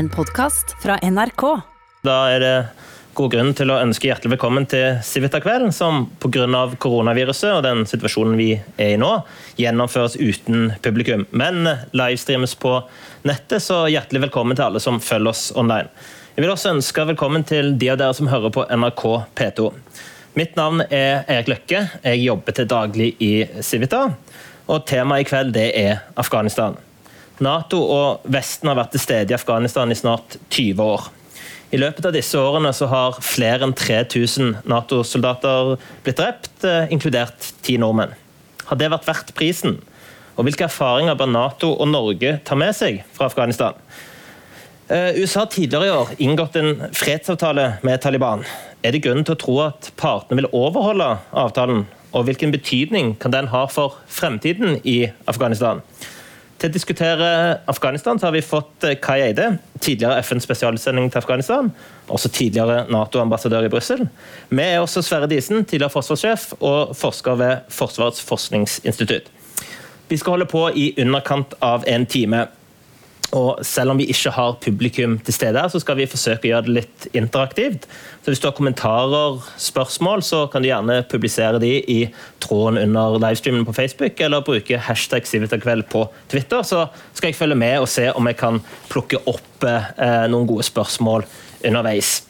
en podkast fra NRK. Da er det god grunn til å ønske hjertelig velkommen til Civita-kvelden, som pga. koronaviruset og den situasjonen vi er i nå, gjennomføres uten publikum. Men livestreames på nettet, så hjertelig velkommen til alle som følger oss online. Jeg vil også ønske velkommen til de av dere som hører på NRK P2. Mitt navn er Erik Løkke. Jeg jobber til daglig i Civita. Og temaet i kveld det er Afghanistan. Nato og Vesten har vært til stede i Afghanistan i snart 20 år. I løpet av disse årene har flere enn 3000 Nato-soldater blitt drept, eh, inkludert ti nordmenn. Har det vært verdt prisen? Og Hvilke erfaringer bør Nato og Norge ta med seg fra Afghanistan? Eh, USA har tidligere i år inngått en fredsavtale med Taliban. Er det grunn til å tro at partene vil overholde avtalen? Og hvilken betydning kan den ha for fremtiden i Afghanistan? Til å diskutere Afghanistan så har vi fått eh, Kai Eide, tidligere FNs spesialsending til Afghanistan. Også tidligere Nato-ambassadør i Brussel. Vi er også Sverre Disen, tidligere forsvarssjef og forsker ved Forsvarets forskningsinstitutt. Vi skal holde på i underkant av en time. Og selv om vi ikke har publikum til stede, så skal vi forsøke å gjøre det litt interaktivt. Så Hvis du har kommentarer, spørsmål, så kan du gjerne publisere de i tråden under livestreamen på Facebook, eller bruke hashtag Civitakveld på Twitter. Så skal jeg følge med og se om jeg kan plukke opp eh, noen gode spørsmål underveis.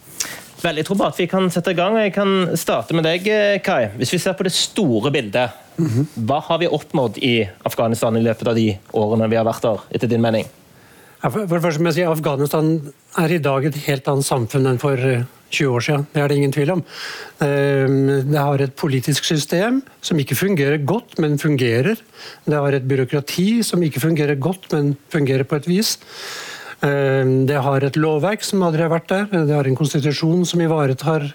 Veldig tror at vi kan sette i gang. Jeg kan starte med deg, Kai. Hvis vi ser på det store bildet, hva har vi oppnådd i Afghanistan i løpet av de årene vi har vært der, etter din mening? For, det første må jeg si Afghanistan er i dag et helt annet samfunn enn for 20 eh, år siden. Det er det ingen tvil om. Ehm, det har et politisk system som ikke fungerer godt, men fungerer. Det har et byråkrati som ikke fungerer godt, men fungerer på et vis. Ehm, det har et lovverk som aldri har vært der. Det har en konstitusjon som ivaretar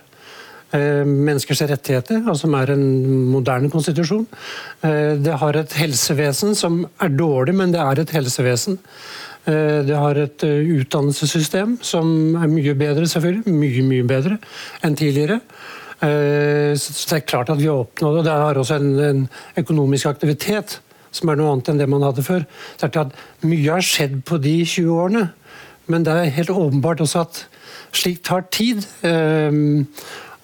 ehm, menneskers rettigheter, og som er en moderne konstitusjon. Det har et helsevesen som er dårlig, men det er et helsevesen. Eh, det har et eh, utdannelsessystem som er mye bedre, selvfølgelig. Mye, mye bedre enn tidligere. Eh, så det er klart at vi har oppnådd og Det har også en, en, økonomisk aktivitet som er noe annet enn det man hadde før. Så det er at Mye har skjedd på de 20 årene, men det er helt åpenbart også at slikt tar tid.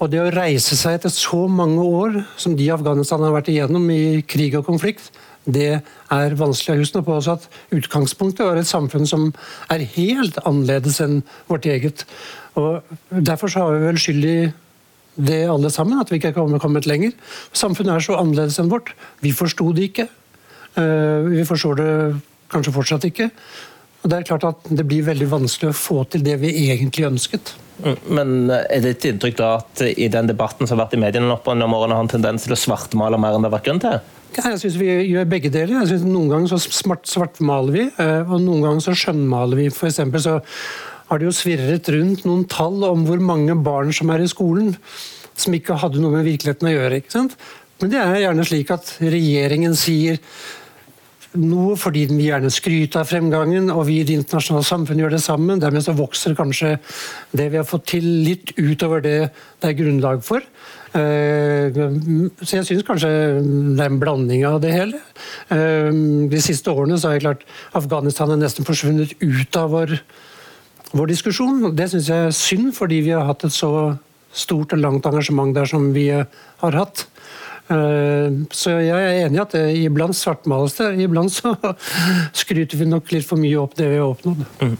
Og det å reise seg etter så mange år som de Afghanistan har vært igjennom i krig og konflikt, det er vanskelig. Husk på også at utgangspunktet var et samfunn som er helt annerledes enn vårt eget. Og Derfor så har vi vel skyld i det alle sammen, at vi ikke har kommet lenger. Samfunnet er så annerledes enn vårt. Vi forsto det ikke. Eh, vi forstår det kanskje fortsatt ikke. Og Det er klart at det blir veldig vanskelig å få til det vi egentlig ønsket. Mm, men er det et inntrykk da at i den debatten som har vært i mediene opp gjennom årene, har en tendens til å svartmale mer enn det har vært grunn til? Jeg syns vi gjør begge deler. Jeg synes Noen ganger så smart svartmaler vi, eh, og noen ganger så skjønnmaler vi. For så har det jo svirret rundt noen tall om hvor mange barn som er i skolen som ikke hadde noe med virkeligheten å gjøre. ikke sant? Men det er gjerne slik at regjeringen sier noe fordi den vil gjerne skryte av fremgangen, og vi i det internasjonale samfunnet gjør det sammen. Dermed så vokser kanskje det vi har fått til, litt utover det det er grunnlag for. Eh, så jeg syns kanskje det er en blanding av det hele. Eh, de siste årene så har jeg klart Afghanistan er nesten forsvunnet ut av vår, vår diskusjon. Det syns jeg er synd, fordi vi har hatt et så stort og langt engasjement der som vi har hatt. Eh, så jeg er enig i at det iblant svartmales det. Iblant så skryter vi nok litt for mye opp det vi har oppnådd. Mm.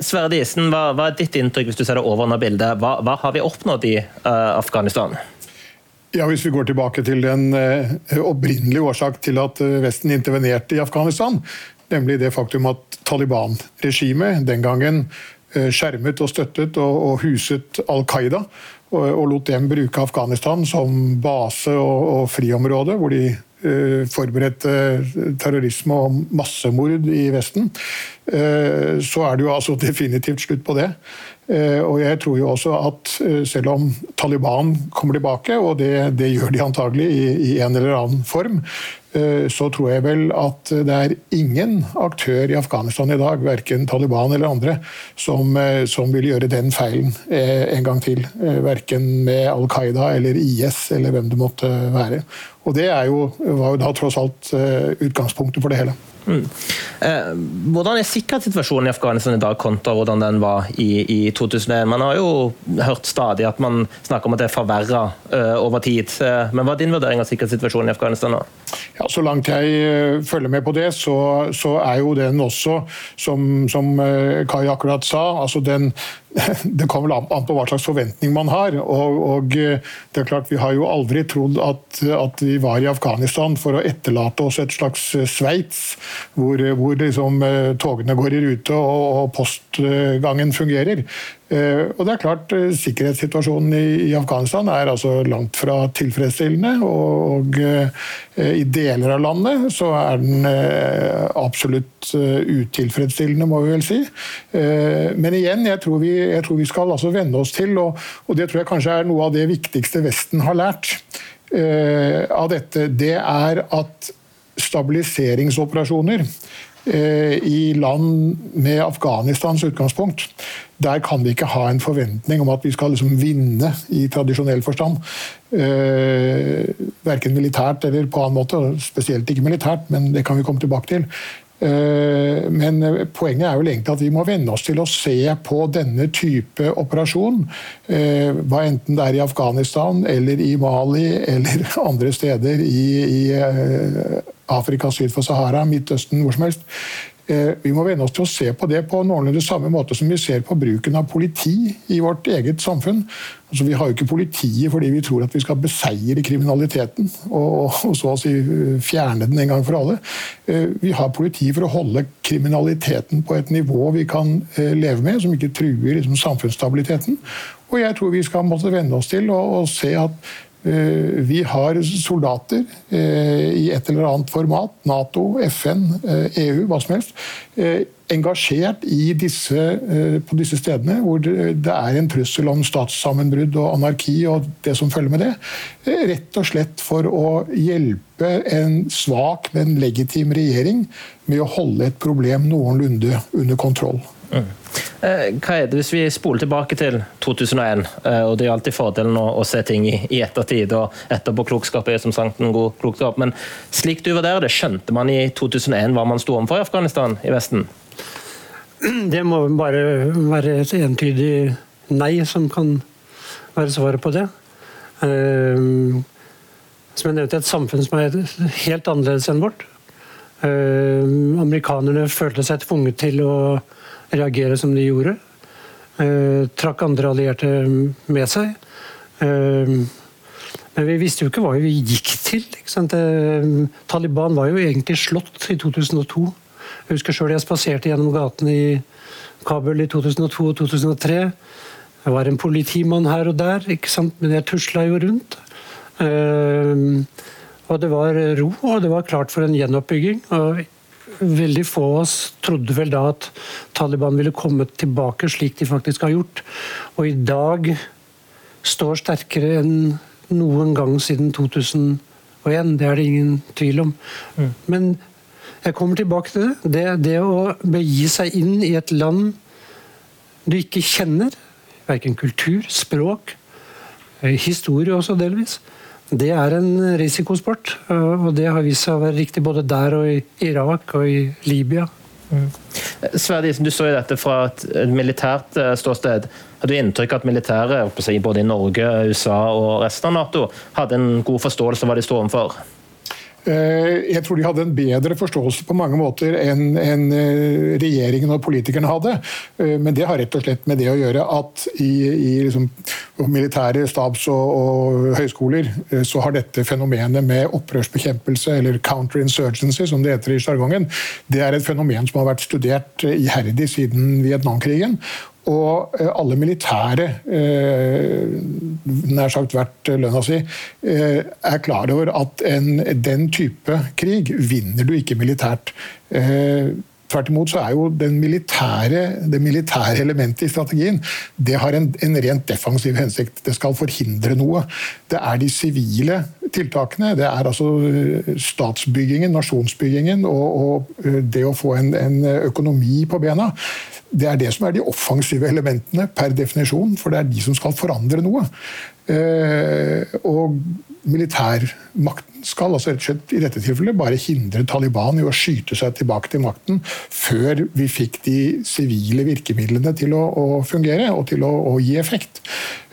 Sverre Diesen, hva, hva, er ditt inntrykk hvis du ser det overordna bildet? Hva, hva, har vi oppnådd i uh, Afghanistan? Ja, Hvis vi går tilbake til den uh, opprinnelige årsak til at eh, Vesten intervenerte i Afghanistan, nemlig det faktum at Taliban-regimet den gangen eh, skjermet og støttet og, huset Al Qaida, og, lot dem bruke Afghanistan som base og, og friområde, hvor de forberedte terrorisme og massemord i Vesten, så er det jo altså definitivt slutt på det. Eh, og jeg tror jo også at eh, selv om Taliban kommer tilbake, og det, det gjør de antagelig i, i, en eller annen form, eh, så tror jeg vel at det er ingen aktør i Afghanistan i dag, verken Taliban eller andre, som, som vil gjøre den feilen en gang til. Verken med Al Qaida eller IS eller hvem det måtte være. Og det jo, var jo da tross alt utgangspunktet for det hele. Mm. Eh, hvordan er sikkerhetssituasjonen i Afghanistan i dag kontra hvordan den var i, i, 2001? Man har jo hørt stadig at man snakker om at det er forverra eh, over tid. Eh, men Hva er din vurdering av sikkerhetssituasjonen i Afghanistan nå? Ja, Så langt jeg eh, følger med på det, så, så er jo den også, som, som Kai akkurat sa, altså den, det kommer vel an på hva slags forventning man har. Og, og, eh, det er klart Vi har jo aldri trodd at, at, vi var i Afghanistan for å etterlate oss et slags eh, Sveits, hvor, hvor liksom, eh, togene går i rute og, og postgangen fungerer. Og det er klart, Sikkerhetssituasjonen i Afghanistan er altså langt fra tilfredsstillende. Og i deler av landet så er den absolutt utilfredsstillende, må vi vel si. Men igjen, jeg tror vi jeg tror vi skal altså venne oss til, og, og, det tror jeg kanskje er noe av det viktigste Vesten har lært av dette, det er at stabiliseringsoperasjoner i land med Afghanistans utgangspunkt, der kan vi ikke ha en forventning om at vi skal liksom vinne i tradisjonell forstand. Uh, verken militært eller på annen måte, spesielt ikke militært, men det kan vi komme tilbake til. Eh, men poenget er vel egentlig at vi må venne oss til å se på denne type operasjon. Eh, hva enten det er i Afghanistan eller i Mali eller andre steder i, i eh, Afrika syd for Sahara, Midtøsten, hvor som helst. Eh, vi må venne oss til å se på det på noenlunde samme måte som vi ser på bruken av politi i vårt eget samfunn. Altså, vi har jo ikke politiet fordi vi tror at vi skal beseire kriminaliteten og, og så å si eh, fjerne den en gang for alle. Eh, vi har politiet for å holde kriminaliteten på et nivå vi kan leve med, som ikke truer liksom, samfunnsstabiliteten. Og jeg tror vi skal måtte venne oss til å se at vi har soldater eh, i et eller annet format, Nato, FN, EU, eh, e hva som helst, engasjert disse, på disse stedene hvor det er en trussel om statssammenbrudd og anarki og det som følger med det. Rett og slett for å hjelpe en svak, men legitim regjering med å holde et problem noenlunde under kontroll. Mm. Eh, hva er det hvis vi spoler tilbake til 2001, eh, og det er alltid fordelen å, å se ting i, i, ettertid, og etterpåklokskap er som sagt en god klokskap, men slik du vurderer det, skjønte man i 2001 hva man sto overfor i Afghanistan i Vesten? Det må bare være et entydig nei som kan være svaret på det. Uh, som jeg nevnte, et samfunn som er helt annerledes enn vårt. Amerikanerne følte seg tvunget til å reagere som de gjorde. Eh, trakk andre allierte med seg. Eh, men vi visste jo ikke hva vi gikk til. Eh, Taliban var jo egentlig slått i 2002. Jeg husker sjøl jeg spaserte gjennom gatene i Kabul i 2002 og 2003. Det var en politimann her og der, men jeg tusla jo rundt. Eh, og det var ro, og det var klart for en gjenoppbygging. Og veldig få av oss trodde vel da at Taliban ville komme tilbake slik de faktisk har gjort. Og i dag står sterkere enn noen gang siden 2001. Det er det ingen tvil om. Mm. Men jeg kommer tilbake til det. det. Det å begi seg inn i et land du ikke kjenner, verken kultur, språk, eh, historie også delvis, det er en risikosport. Og det har vist seg å være riktig både der og i Irak og i Libya. Mm. Sverdisen, du så jo dette fra et militært eh, ståsted. Hadde du inntrykk av at militæret både i Norge, USA og resten av Nato hadde en god forståelse av hva de står overfor? Eh, jeg tror de hadde en bedre forståelse på mange måter enn eh, regjeringen og politikerne hadde. Eh, men det har rett og slett med det å gjøre at i, i liksom militære stabs- og, og, høyskoler så har dette fenomenet med opprørsbekjempelse, eller counterinsurgency som det heter i sjargongen, det er et fenomen som har vært studert iherdig siden Vietnamkrigen. Og eh, alle militære, eh, nær sagt hvert lønna si, eh, er klar over at en, den type krig vinner du ikke militært. Tvert imot så er jo militære, det militære elementet i strategien det har en, en, rent defensiv hensikt. Det skal forhindre noe. Det er de sivile tiltakene. Det er altså statsbyggingen, nasjonsbyggingen og, og det å få en, en økonomi på bena det er det som er de offensive elementene per definisjon, for det er de som skal forandre noe. Eh, og militærmakten skal altså rett og slett i dette tilfellet bare hindre Taliban i å skyte seg tilbake til makten før vi fikk de sivile virkemidlene til å, å fungere og til å, å gi effekt.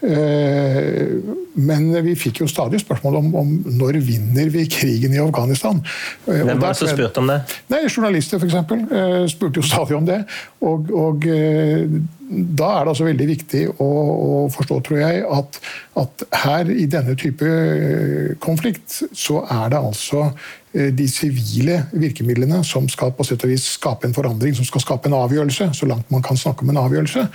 Eh, men vi fikk jo stadig spørsmål om, om når vinner vi krigen i Afghanistan. Eh, Hvem var det som spurte om det? Nei, Journalister f.eks. Eh, spurte jo stadig om det. Og, og da er det altså veldig viktig å, å forstå, tror jeg, at, at, her i denne type konflikt, så er det altså de sivile virkemidlene som skal på sett og vis skape en forandring, som skal skape en avgjørelse, så langt man kan snakke om en avgjørelse.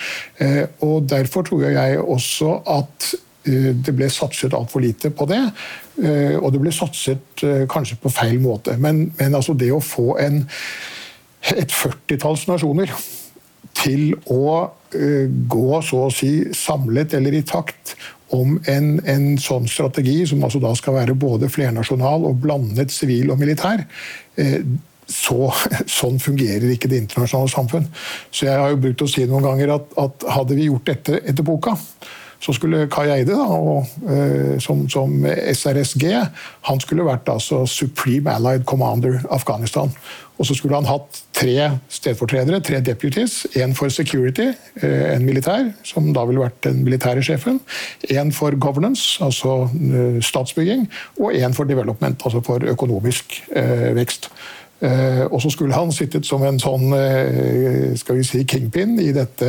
Og Derfor tror jeg også at eh, det ble satset altfor lite på det. Eh, og det ble satset eh, kanskje på feil måte. Men, men altså det å få en, et førtitalls nasjoner til å gå så å si samlet eller i takt om en, en, sånn strategi, som altså da skal være både flernasjonal og blandet sivil og militær, så, sånn fungerer ikke det internasjonale samfunn. Så jeg har jo brukt å si noen ganger at, at hadde vi gjort dette etter boka, så skulle Kai Eide, da, og, eh, som, som, SRSG, han skulle vært altså Supreme Allied Commander Afghanistan. Og så skulle han hatt tre stedfortredere, tre deputies. Én for security, eh, en militær, som da ville vært den militære sjefen. Én for governance, altså eh, statsbygging. Og én for development, altså for økonomisk vekst. Uh, og så skulle han sittet som en sånn uh, skal vi si, kingpin i dette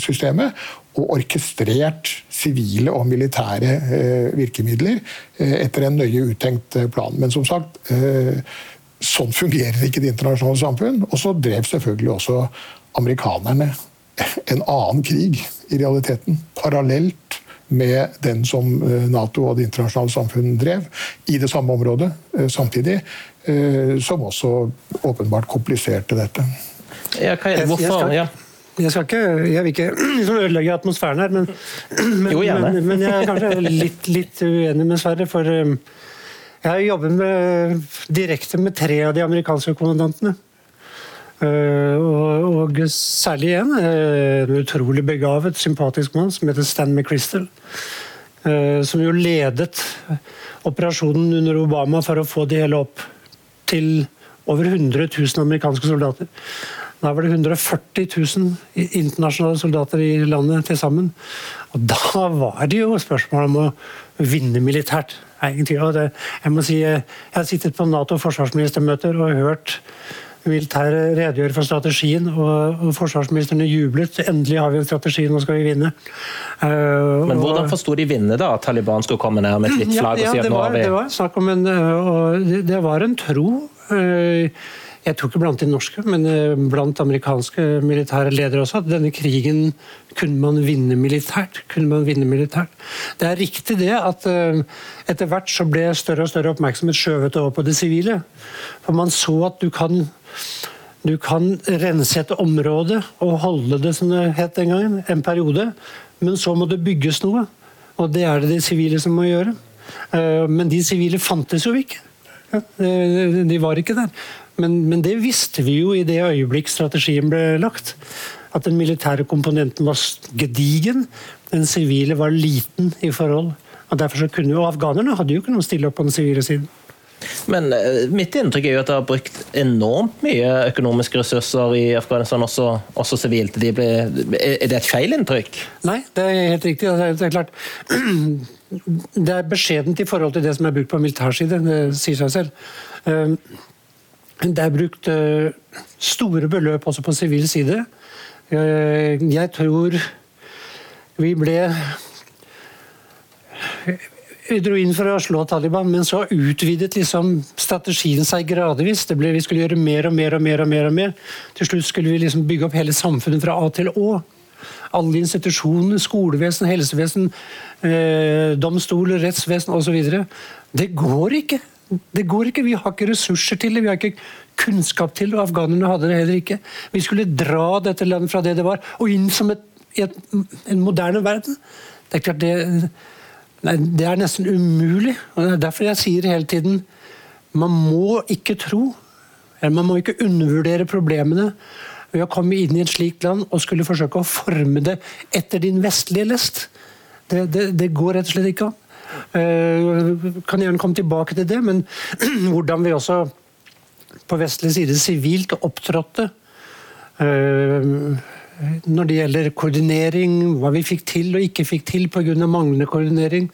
systemet og orkestrert sivile og militære uh, virkemidler etter en nøye uttenkt plan. Men som sagt, sånn fungerer ikke det internasjonale samfunn. Og så drev selvfølgelig også amerikanerne en annen krig, i realiteten. Parallelt med den som Nato og det internasjonale samfunn drev, i det samme området samtidig. Eh, som også åpenbart kompliserte dette. Ja, hva er det? Hvorfor? Jeg, jeg, skal ikke, jeg vil ikke liksom ødelegge atmosfæren her, men, men, jo, men, men jeg er kanskje litt, litt uenig med Sverre. For um, jeg har jobbet med, direkte med tre av de amerikanske kommandantene. Uh, og, og, særlig en, en utrolig begavet, sympatisk mann som heter Stan McChrystal. Uh, som jo ledet operasjonen under Obama for å få det hele opp til over 100 000 amerikanske soldater. Da var det 140 000 internasjonale soldater i landet til sammen. Og da var det jo spørsmål om å vinne militært. egentlig. Det, jeg må si, jeg har sittet på Nato forsvarsministermøter og hørt militære redegjøre for strategien, og, og forsvarsministrene jublet. Endelig har vi en strategi, nå skal vi vinne. Uh, Men hvordan forsto de vinne, da? At Taliban skulle komme ned med et hvitt flagg ja, ja, og si at nå har vi Det var snakk om en, uh, det var en tro. Uh, jeg tror ikke blant de norske, men blant amerikanske militære ledere også, at denne krigen kunne man vinne militært. kunne man vinne militært. Det er riktig det at etter hvert så ble større og større oppmerksomhet skjøvet over på det sivile. For man så at du kan du kan rense et område og holde det som det het den gangen, en periode. Men så må det bygges noe. Og det er det de sivile som må gjøre. Eh, men de sivile fantes jo ikke. De var ikke der. Men, men, det visste vi jo i det øyeblikk strategien ble lagt. At den militære komponenten var gedigen, den sivile var liten i forhold. Og derfor så kunne jo Afghanerne hadde jo ikke å stille opp på den sivile siden. Men eh, mitt inntrykk er jo at det har brukt enormt mye økonomiske ressurser i Afghanistan, også, også sivilt. De ble, er det et feil inntrykk? Nei, det er helt riktig. Det er klart det er beskjedent i forhold til det som er brukt på militærside, det sier seg selv. Eh, det er brukt eh, store beløp også på sivil side. Jeg tror vi ble vi dro inn for å slå Taliban, men så utvidet liksom strategien seg gradvis. Ble, vi skulle gjøre mer og mer og mer. og mer og mer. Til slutt skulle vi liksom bygge opp hele samfunnet fra A til Å. Alle institusjoner, skolevesen, helsevesen, eh, domstoler, rettsvesen osv. Det går ikke. Det går ikke. Vi har ikke ressurser til det. Vi har ikke kunnskap til det. og Afghanerne hadde det heller ikke. Vi skulle dra dette landet fra det det var, og inn som et, et, en moderne verden. Det er klart det Nei, Det er nesten umulig. og det er Derfor jeg sier hele tiden man må ikke tro, eller man må ikke undervurdere problemene ved å komme inn i et slikt land og skulle forsøke å forme det etter din vestlige lest. Det, det, det går rett og slett ikke an. Uh, kan gjerne komme tilbake til det, men hvordan vi også på vestlig side sivilt opptrådte uh, når det gjelder koordinering, hva vi fikk til og ikke fikk til pga. manglende koordinering.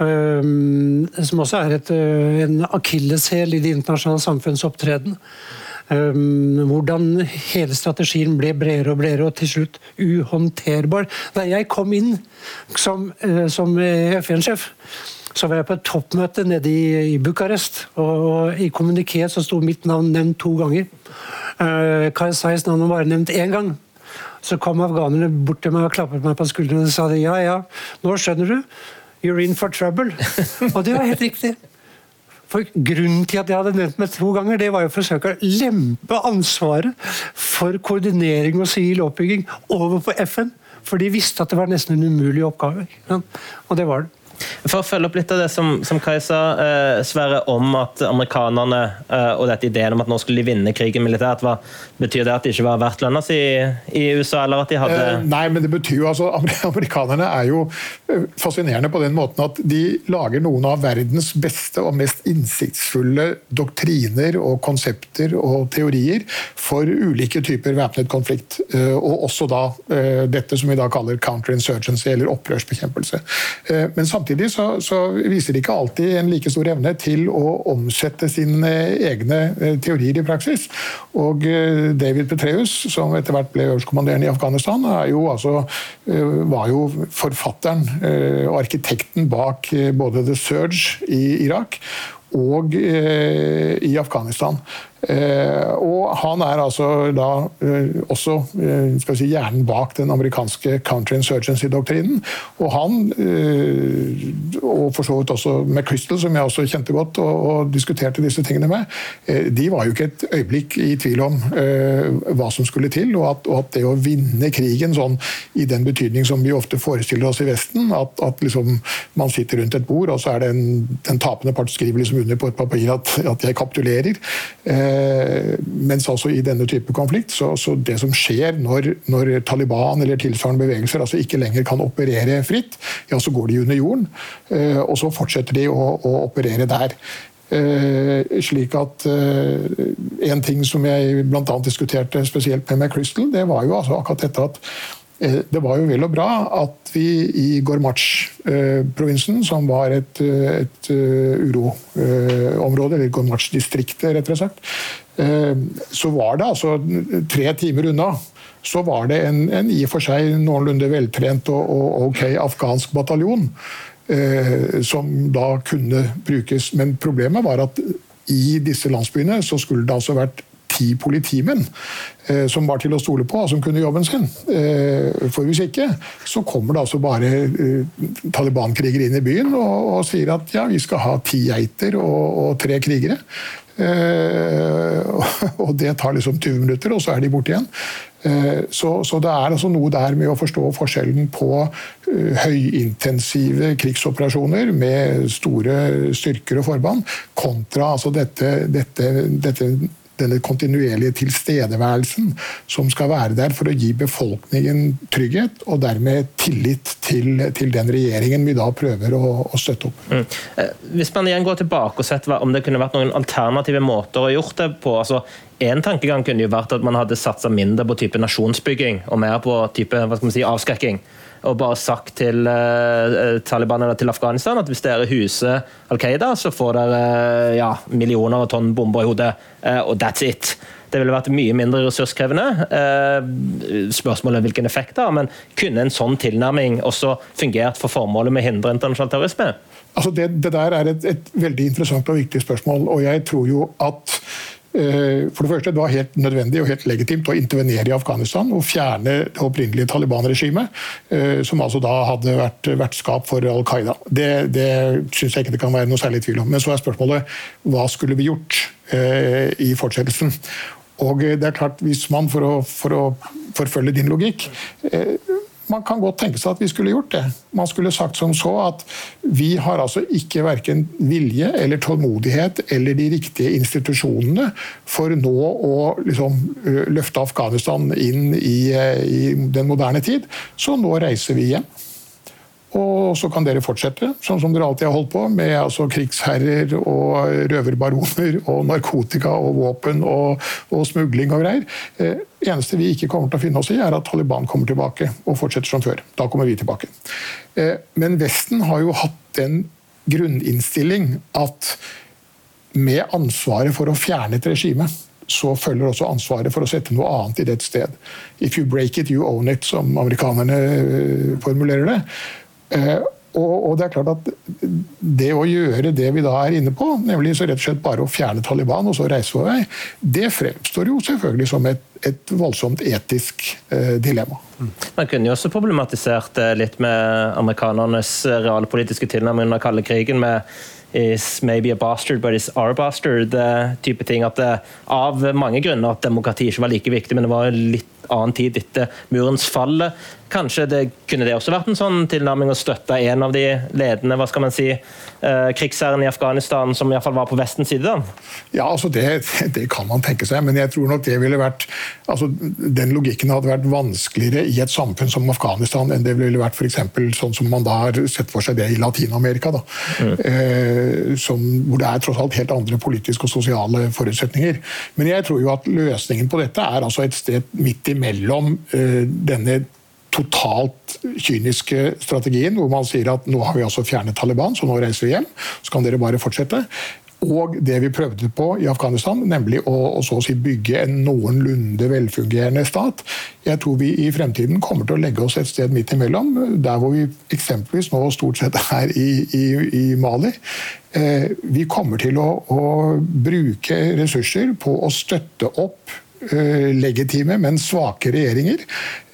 Uh, som også er et, en akilleshæl i det internasjonale samfunns opptreden. Um, hvordan hele strategien ble bredere og bredere, og til slutt uhåndterbar. Da jeg kom inn som, uh, som FN-sjef, så var jeg på et toppmøte nede i, i Bucarest. Og, i kommuniket så sto mitt navn nevnt to ganger. Uh, Karzais navn var nevnt én gang. Så kom afghanerne bort til meg og klappet meg på skuldrene og sa de, ja ja, nå skjønner du. You're in for trouble. og det var helt riktig. For Grunnen til at jeg hadde nevnt meg to ganger, det var jo å forsøke å lempe ansvaret for koordinering og sivil oppbygging over på FN. For de visste at det var nesten en umulig oppgave. Og det var det. For å følge opp litt av det som, som Kai sa, eh, Sverre, om at amerikanerne eh, og dette ideen om at nå skulle de vinne krigen militært, hva, betyr det at de ikke var verdt lønna si i, USA, eller at de hadde eh, Nei, men det betyr jo altså Amerikanerne er jo eh, fascinerende på den måten at de lager noen av verdens beste og mest innsiktsfulle doktriner og konsepter og teorier for ulike typer væpnet konflikt. Eh, og også da eh, dette som vi da kaller counterinsurgency, eller opprørsbekjempelse. Men samtidig samtidig så, så, viser de ikke alltid en like stor evne til å omsette sine egne eh, teorier i praksis. Og eh, David Petreus, som etter hvert ble øverstkommanderende i Afghanistan, jo altså, eh, var jo forfatteren og arkitekten bak både The Surge i Irak og i Afghanistan. Eh, og han er altså da eh, også eh, skal si, hjernen bak den amerikanske counterinsurgency-doktrinen. Og han, og for så vidt også McChrystal, som jeg også kjente godt og, og, diskuterte disse tingene med, de var jo ikke et øyeblikk i tvil om hva som skulle til, og at, og at det å vinne krigen sånn i den betydning som vi ofte forestiller oss i Vesten, at, at liksom man sitter rundt et bord, og så er det en, den tapende part skriver liksom under på et papir at, at jeg kapitulerer. Eh, mens altså i denne type konflikt, så, så det som skjer når, når, Taliban eller tilsvarende bevegelser altså ikke lenger kan operere fritt, ja, så går de under jorden. Eh, og så fortsetter de å, å operere der. Eh, slik at eh, En ting som jeg bl.a. diskuterte spesielt med McChrystal, det var jo altså akkurat dette at det var jo vel og bra at vi i Gormach-provinsen, som var et, et uroområde, eller Gormach-distriktet, rettere sagt, Eh, så var det altså tre timer unna så var det en, en i og for seg noenlunde veltrent og, og ok afghansk bataljon eh, som da kunne brukes. Men problemet var at i disse landsbyene så skulle det altså vært ti politimenn eh, som var til å stole på, og som kunne jobben sin. Eh, for hvis ikke, så kommer det altså bare eh, Taliban-krigere inn i byen og, og, sier at ja, vi skal ha ti geiter og, og tre krigere. Og det tar liksom 20 minutter, og så er de borte igjen. Så, så, det er altså noe der med å forstå forskjellen på høyintensive krigsoperasjoner med store styrker og forband, kontra altså dette, dette, dette denne kontinuerlige tilstedeværelsen som skal være der for å gi befolkningen trygghet, og dermed tillit til, til den regjeringen vi da prøver å, å støtte opp. Mm. Eh, hvis man igjen går tilbake og sett om det kunne vært noen alternative måter å gjort det på. altså en tankegang kunne jo vært at man hadde satsa mindre på type nasjonsbygging og mer på type hva skal man si, avskrekking og bare sagt til uh, Taliban eller til Afghanistan at hvis dere huser Al Qaida, så får dere uh, ja, millioner av tonn bomber i hodet, uh, og that's it. Det ville vært mye mindre ressurskrevende. Spørsmålet er hvilken effekt det har, men kunne en sånn tilnærming også fungert for formålet med å hindre internasjonal terrorisme? Altså det, det, der er et, et veldig interessant og viktig spørsmål, og jeg tror jo at Eh, for det første, Det var helt nødvendig og helt legitimt å intervenere i Afghanistan og fjerne det opprinnelige Taliban-regimet, eh, som altså da hadde vært vertskap for Al Qaida. Det, det syns jeg ikke det kan være noe særlig tvil om. Men så er spørsmålet hva skulle vi gjort eh, i fortsettelsen? Og det er klart, hvis man, for å, for å forfølge din logikk man kan godt tenke seg at vi skulle gjort det. Man skulle sagt som så at vi har altså ikke verken vilje eller tålmodighet eller de riktige institusjonene for nå å liksom løfte Afghanistan inn i, i den moderne tid, så nå reiser vi hjem. Og så kan dere fortsette, sånn som dere alltid har holdt på, med altså krigsherrer og røverbaroner og narkotika og våpen og, og smugling og greier. Eh, eneste vi ikke kommer til å finne oss i, er at Taliban kommer tilbake og fortsetter som før. Da kommer vi tilbake. Eh, men Vesten har jo hatt en grunninnstilling at med ansvaret for å fjerne et regime så følger også ansvaret for å sette noe annet i det et sted. If you break it, you own it, som amerikanerne eh, formulerer det. Eh, og, det er klart at det å gjøre det vi da er inne på, nemlig så rett og slett bare å fjerne Taliban og så reise vår vei, det fremstår jo selvfølgelig som et, et voldsomt etisk eh, dilemma. Man kunne jo også problematisert litt med amerikanernes realpolitiske tilnærming under kalde krigen. med is maybe a bastard, but it's our bastard. type ting. At det, av mange grunner at demokrati ikke var like viktig, men det var litt annen tid etter murens fall. Kanskje det, kunne det også vært en sånn tilnærming å støtte en av de ledende hva skal man si, eh, krigsherrene i Afghanistan, som iallfall var på Vestens side? da? Ja, altså det, det, kan man tenke seg, men jeg tror nok det ville vært altså Den logikken hadde vært vanskeligere i et samfunn som Afghanistan enn det ville vært f.eks. sånn som man da har sett for seg det i Latin-Amerika. Mm. Eh, hvor det er tross alt helt andre politiske og sosiale forutsetninger. Men jeg tror jo at løsningen på dette er altså et sted midt imellom eh, denne totalt kyniske strategien, hvor man sier at nå har vi altså fjernet Taliban, så nå reiser vi hjem. Så kan dere bare fortsette. Og det vi prøvde på i Afghanistan, nemlig å, å å si bygge en noenlunde velfungerende stat. Jeg tror vi i fremtiden kommer til å legge oss et sted midt imellom. Der hvor vi eksempelvis nå stort sett er i, i, i Mali. Eh, vi kommer til å, å bruke ressurser på å støtte opp legitime, men svake regjeringer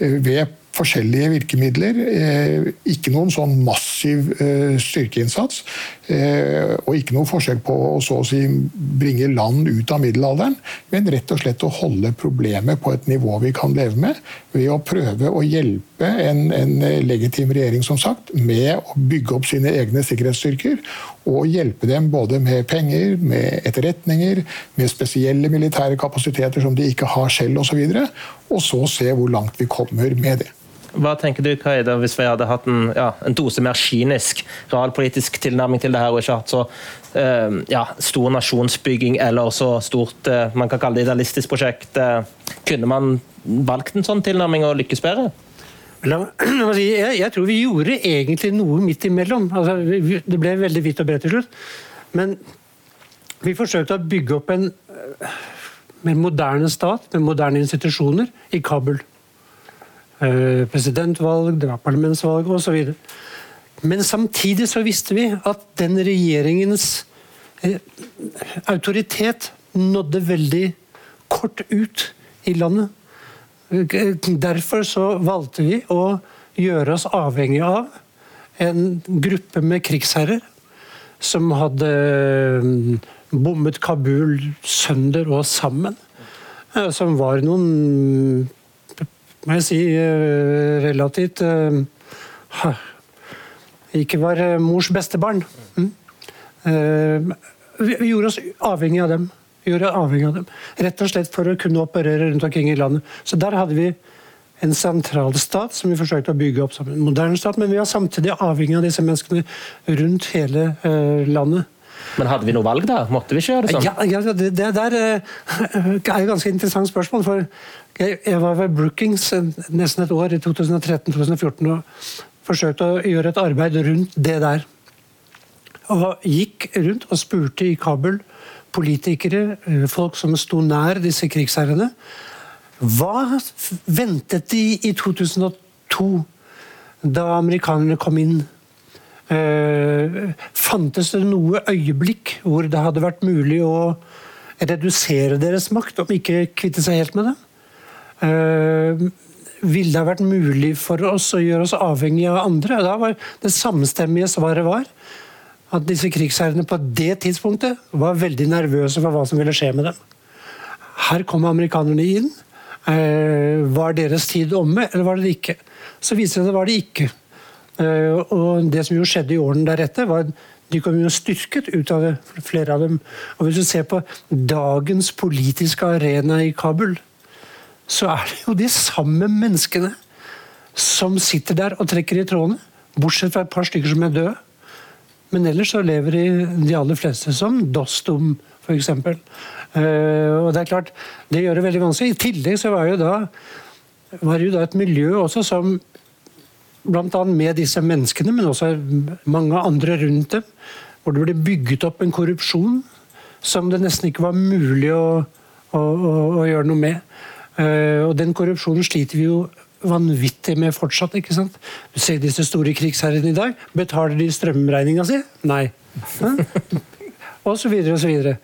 eh, ved forskjellige virkemidler. Eh, ikke noen sånn massiv eh, styrkeinnsats. Eh, og ikke noe forsøk på å så å si bringe land ut av middelalderen, men rett og slett å holde problemet på et nivå vi kan leve med, ved å prøve å hjelpe en, en legitim regjering som sagt, med å bygge opp sine egne sikkerhetsstyrker. Og hjelpe dem både med penger, med etterretninger, med spesielle militære kapasiteter som de ikke har selv osv. Og, så og så se hvor langt vi kommer med det. Hva tenker du, Kaida, hvis vi hadde hatt en, ja, en dose mer kynisk realpolitisk tilnærming til det her, og ikke hatt så uh, ja, stor nasjonsbygging eller så stort uh, man kan kalle det idealistisk prosjekt? Uh, kunne man valgt en sånn tilnærming og lykkes bedre? Jeg, tror vi gjorde egentlig noe midt imellom. Altså, det ble veldig vidt og bredt til slutt. Men vi forsøkte å bygge opp en mer moderne stat med moderne institusjoner i Kabul. Eh, presidentvalg, det var parlamentsvalg osv. Men samtidig så visste vi at den regjeringens eh, autoritet nådde veldig kort ut i landet. Eh, derfor så valgte vi å gjøre oss avhengig av en gruppe med krigsherrer som hadde bommet Kabul sønder og sammen. Som var noen må jeg si, eh, relativt uh, Ikke var uh, mors beste barn. Mm. Vi, gjorde oss avhengig av dem. Gjorde avhengig av dem. Rett og slett for å kunne operere rundt omkring i landet. Så der hadde vi en sentralstat som vi forsøkte å bygge opp som en moderne stat, men vi var samtidig avhengig av disse menneskene rundt hele landet. Men hadde vi noe valg da? Måtte vi ikke gjøre det sånn? Ja, ja det, det, der er et ganske interessant spørsmål. for jeg, var ved Brookings nesten et år, i 2013-2014, og forsøkte å gjøre et arbeid rundt det der. Og gikk rundt og spurte i Kabul politikere, eh, folk som sto nær disse krigsherrene, hva ventet de i 2002, da amerikanerne kom inn? Eh, fantes det noe øyeblikk hvor det hadde vært mulig å redusere deres makt, om ikke kvitte seg helt med det? Uh, ville det ha vært mulig for oss å gjøre oss avhengig av andre? Da var Det samstemmige svaret var at disse krigsherrene på det tidspunktet var veldig nervøse for hva som ville skje med dem. Her kom amerikanerne inn. Uh, var deres tid omme, eller var det ikke? Så viser det seg det var det ikke. Uh, og det som jo skjedde i årene deretter, var at de kom jo styrket ut av det, flere av dem. Og Hvis du ser på dagens politiske arena i Kabul, så er det jo de samme menneskene som sitter der og trekker i trådene. Bortsett fra et par stykker som er døde. Men ellers så lever de aller fleste som Dostum, f.eks. Uh, og det er klart, det gjør det veldig vanskelig. I tillegg så var jo da var jo da et miljø også som bl.a. med disse menneskene, men også mange andre rundt dem, hvor det ble bygget opp en korrupsjon som det nesten ikke var mulig å, å, å, å gjøre noe med. Uh, og den korrupsjonen sliter vi jo vanvittig med fortsatt. ikke sant? Du ser disse store krigsherrene i dag. Betaler de strømregninga si? Nei. og så videre og så videre.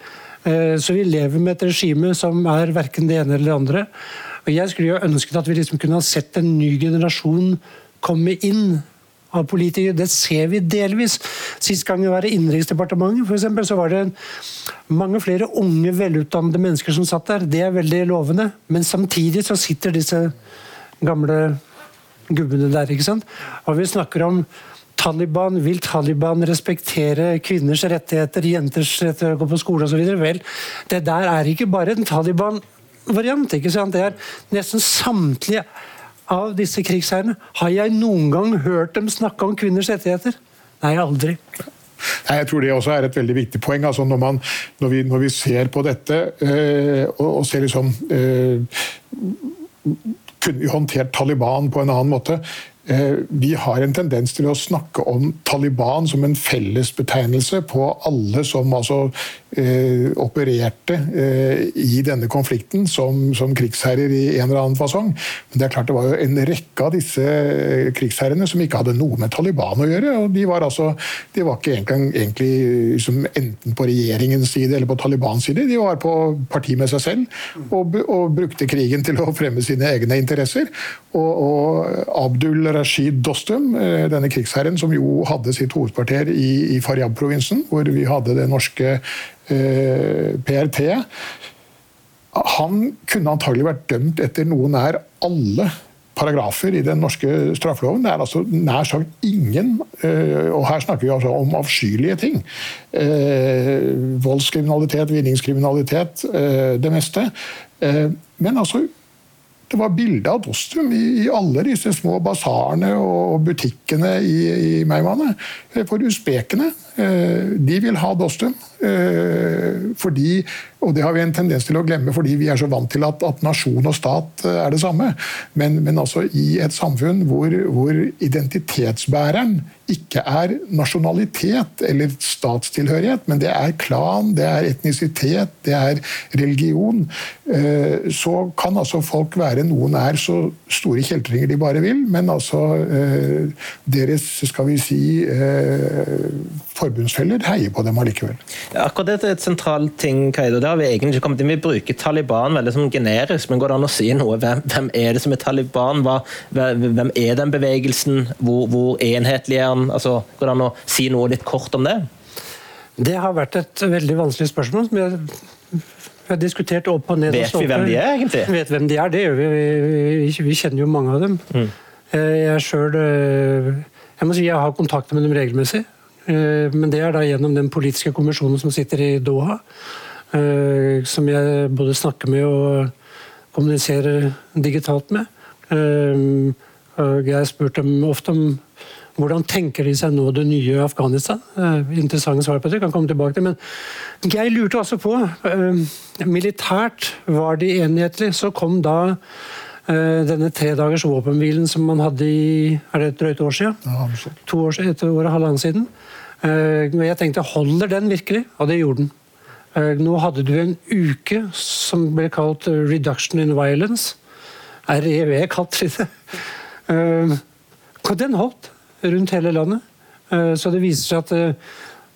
Eh, så vi lever med et regime som er verken det ene eller det andre. Og Jeg skulle jo ønsket at vi liksom kunne ha sett en ny generasjon komme inn av politikere. Det ser vi delvis. Sist gang vi var i Innenriksdepartementet, eksempel, så var det mange flere unge, velutdannede mennesker som satt der. Det er veldig lovende. Men samtidig så sitter disse gamle gubbene der. ikke sant? Og vi snakker om Taliban, Vil Taliban respektere kvinners rettigheter, jenters rettigheter, gå på skole osv.? Vel, det der er ikke bare en Taliban-variant. ikke sant? Det er nesten samtlige av disse krigsherrene. Har jeg noen gang hørt dem snakke om kvinners rettigheter? Nei, aldri. Nei, jeg tror det også er et veldig viktig poeng. Altså når, man, når, vi, når, vi, ser på dette øh, og, og, ser liksom øh, kunne vi håndtert Taliban på en annen måte. Eh, vi har en tendens til å snakke om Taliban som en fellesbetegnelse på alle som altså eh, opererte eh, i denne konflikten som, som, krigsherrer i en eller annen fasong. Men det er klart det var jo en rekke av disse eh, krigsherrene som ikke hadde noe med Taliban å gjøre. og De var, altså, de var ikke egentlig, egentlig liksom enten på regjeringens side eller på Talibans side. De var på parti med seg selv og, og brukte krigen til å fremme sine egne interesser. og, og Abdul Rashid Dostum, eh, denne krigsherren som jo hadde sitt hovedkvarter i, i Faryab-provinsen, hvor vi hadde det norske eh, PRT. Han kunne antagelig vært dømt etter noe nær alle paragrafer i den norske straffeloven. Det er altså nær sagt ingen, eh, og her snakker vi altså om avskyelige ting. Eh, voldskriminalitet, vinningskriminalitet, det meste. Men altså det var bilde av Dostum i, i, alle disse små basarene og butikkene i, i Meymaneh. For usbekene, eh, de vil ha Dostum. Eh, fordi, og det har vi en tendens til å glemme fordi vi er så vant til at, at nasjon og stat eh, er det samme. Men, men altså i et samfunn hvor, hvor identitetsbæreren ikke er nasjonalitet eller statstilhørighet, men det er klan, det er etnisitet, det er religion, eh, så kan altså folk være noen er så store kjeltringer de bare vil, men altså eh, deres skal vi si eh, forbundsfeller heier på dem allikevel. Akkurat det er et sentralt ting, Kaido. Det har vi egentlig ikke kommet inn. Vi bruker Taliban veldig som generisk, men går det an å si noe? Hvem, hvem er det som er Taliban? Hva, hvem er den bevegelsen? Hvor, hvor enhetlig er den? Altså, går det an å si noe litt kort om det? Det har vært et veldig vanskelig spørsmål. som jeg har diskutert opp og ned. Vet vi hvem de er, egentlig? Vet hvem de er, Det gjør vi. Vi, vi kjenner jo mange av dem. Mm. Eh, jeg selv, eh, Jeg må si jeg har kontakter med dem regelmessig. Eh, men det er da gjennom den politiske kommisjonen som sitter i Doha. Som jeg både snakker med og kommuniserer digitalt med. Jeg har spurt dem ofte om hvordan tenker de seg nå det nye Afghanistan? Eh, interessante svar på det, kan komme tilbake til. Men jeg lurte også på eh, Militært var de enhetlige. Så kom da eh, denne tredagers våpenhvilen som man hadde i er det et drøyt år siden? Ja, to år siden, et år og halvannet siden. Men jeg tenkte holder den virkelig? Og det gjorde den. Nå hadde du en uke som ble kalt Reduction in Violence. REV kalte de det. Den holdt rundt hele landet. Eh, så det viser seg at eh,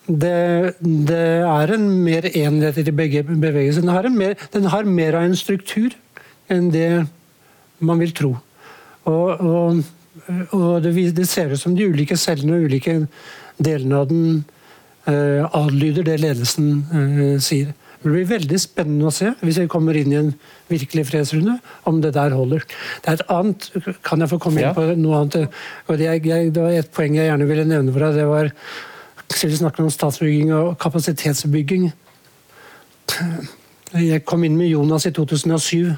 det, det er en mer enhet i bevegelsen. Den har, mer, den har mer av en struktur enn det man vil tro. Og, og, og det, det, ser ut som de ulike cellene og ulike delene av den uh, adlyder det ledelsen uh, sier. Det blir veldig spennende å se, hvis vi kommer inn i en virkelig fredsrunde, om det der holder. Det er et annet, Kan jeg få komme inn på noe annet? Og det, jeg, det var et poeng jeg gjerne ville nevne for deg. Det var vi snakker om statsbygging og kapasitetsbygging. Jeg kom inn med Jonas i 2007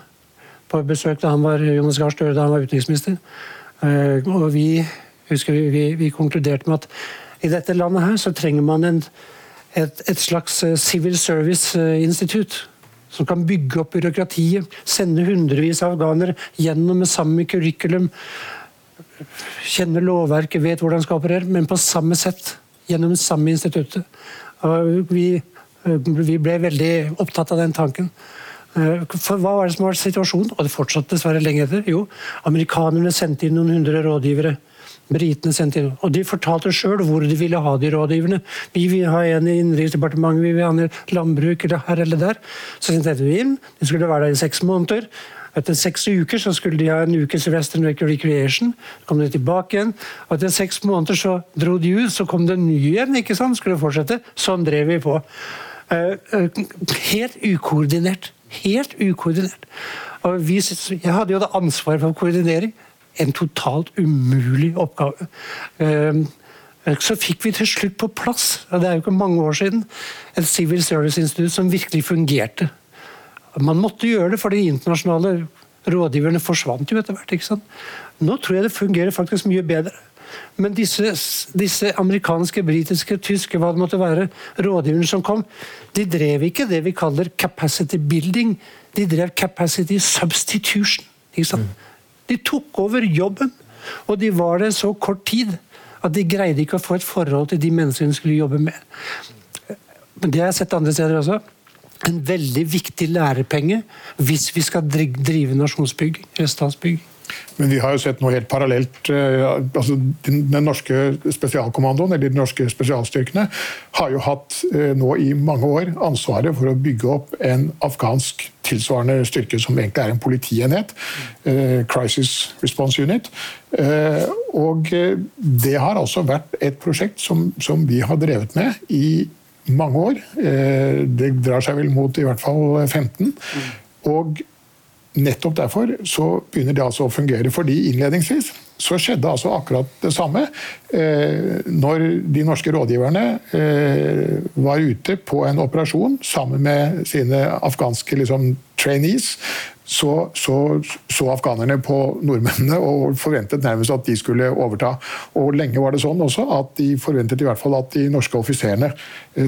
på besøk da han var Jonas Gahr Støre da han var utenriksminister. Eh, og vi husker vi, vi, vi konkluderte med at i dette landet her så trenger man en, et, et, slags eh, civil service-institutt. Som kan bygge opp byråkratiet, sende hundrevis av afghanere gjennom med samme curriculum. Kjenner lovverket, vet hvordan skal operere, men på samme sett. Gjennom det samme instituttet. Vi, vi ble veldig opptatt av den tanken. Eh, for Hva var det som var situasjonen? Og det fortsatte dessverre lenge etter. Jo, amerikanerne sendte inn noen hundre rådgivere. Britene sendte inn, og De fortalte sjøl hvor de ville ha de rådgiverne. Vi vil ha en i Innenriksdepartementet, vi vil ha en i landbruk eller her eller der. Så sendte vi inn. De skulle være der i seks måneder. Etter seks uker så skulle de ha en ukes Western Recreation. Så kom de tilbake igjen. Og etter seks måneder så dro de ut, så kom det en ny igjen. ikke sant? Skulle fortsette. Sånn drev vi på. Eh, eh, helt ukoordinert. Helt ukoordinert. Og vi, jeg hadde jo det ansvaret for koordinering. En totalt umulig oppgave. Ehm, så fikk vi til slutt på plass, og det er jo ikke mange år siden, et Civil Service Institute som virkelig fungerte. Man måtte gjøre det, for de internasjonale rådgiverne forsvant jo etter hvert. ikke sant? Nå tror jeg det fungerer faktisk mye bedre. Men disse, disse, amerikanske, britiske, tyske hva det måtte være, rådgiverne som kom, de drev ikke det vi kaller capacity building. De drev capacity substitution. ikke Mm. De tok over jobben, og de var der så kort tid at de greide ikke å få et forhold til de menneskene de skulle jobbe med. Men det har jeg sett andre steder også. En veldig viktig lærepenge hvis vi skal drive nasjonsbygging, statsbygging. Men vi har jo sett noe helt parallelt. Eh, altså Den norske spesialkommandoen, eller de norske spesialstyrkene, har jo hatt eh, nå i mange år ansvaret for å bygge opp en afghansk tilsvarende styrke som egentlig er en politienhet. Eh, Crisis Response Unit. Og det har altså vært et prosjekt som, som vi har drevet med i mange år. Det drar seg vel mot i hvert fall 15. Og Nettopp derfor så begynner det altså å fungere. Fordi innledningsvis så skjedde altså akkurat det samme. Eh, når de norske rådgiverne eh, var ute på en operasjon sammen med sine afghanske liksom, trainees, så, så, så, afghanerne på nordmennene og forventet nærmest at de skulle overta. Og lenge var det sånn også at de forventet i hvert fall at de norske offiserene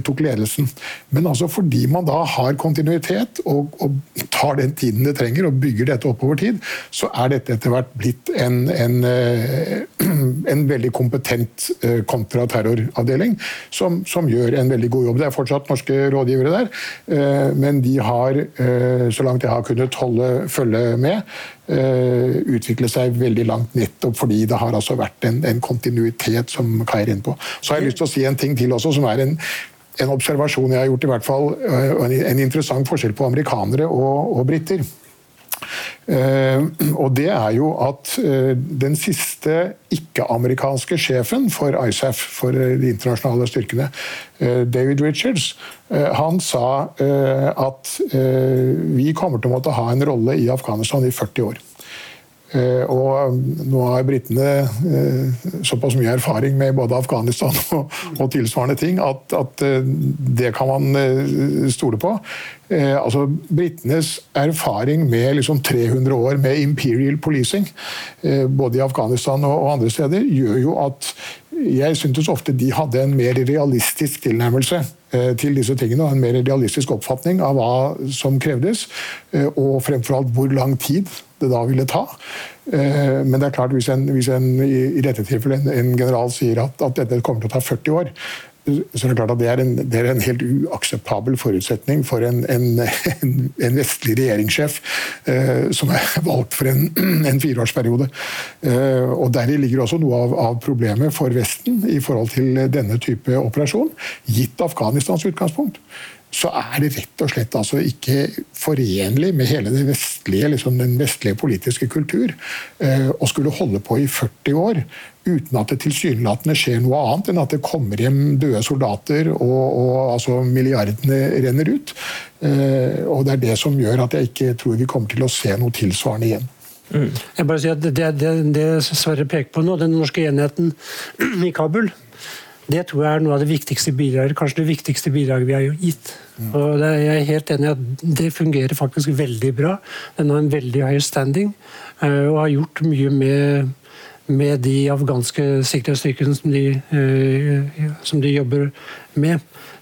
tok ledelsen. Men altså fordi man da har kontinuitet og, og, tar den tiden det trenger og bygger dette opp over tid, så er dette etter hvert blitt en, en, eh, en veldig kompetent eh, kontraterroravdeling som, som gjør en veldig god jobb. Det er fortsatt norske rådgivere der, eh, men de har, eh, så langt jeg har kunnet holde følge med, utvikle seg veldig langt nettopp fordi det har altså vært en, en kontinuitet som Kai er inne på. Så har jeg lyst til å si en ting til også, som er en, en observasjon jeg har gjort, i hvert fall, uh, en, interessant forskjell på amerikanere og, og briter. Uh, og det er jo at uh, den siste ikke-amerikanske sjefen for ISAF, for de internasjonale styrkene, David Richards, han sa at vi kommer til å måtte ha en rolle i Afghanistan i 40 år. Eh, og nå har britene eh, såpass mye erfaring med både Afghanistan og, og tilsvarende ting at, at, eh, det kan man stole på. Altså, Britenes erfaring med liksom 300 år med imperial policing, både i Afghanistan og andre steder, gjør jo at jeg syntes ofte de hadde en mer realistisk tilnærmelse til disse tingene. og En mer realistisk oppfatning av hva som krevdes, og fremfor alt hvor lang tid det da ville ta. Eh, men det er klart, hvis en, hvis en i dette tilfellet en, general sier at, at, dette kommer til å ta 40 år, så er det klart at det er en, det er en helt uakseptabel forutsetning for en, en vestlig regjeringssjef eh, som er valgt for en, fireårsperiode. Eh, og Deri ligger også noe av, av, problemet for Vesten i forhold til denne type operasjon, gitt Afghanistans utgangspunkt så er det rett og slett altså ikke forenlig med hele vestlige, liksom den vestlige politiske kultur eh, å skulle holde på i 40 år uten at det tilsynelatende skjer noe annet enn at det kommer hjem døde soldater og, og altså milliardene renner ut. Eh, og Det er det som gjør at jeg ikke tror vi kommer til å se noe tilsvarende igjen. Mm. Jeg bare sier at Det, det, det Sverre peker på nå, den norske enheten i Kabul det tror jeg er noe av det viktigste bidraget, kanskje det viktigste bidraget vi har gitt. Mm. Og Jeg er helt enig i at det fungerer faktisk veldig bra. Den har en veldig high standing eh, og har gjort mye med med de afghanske sikkerhetsstyrkene som de, eh, som de jobber med.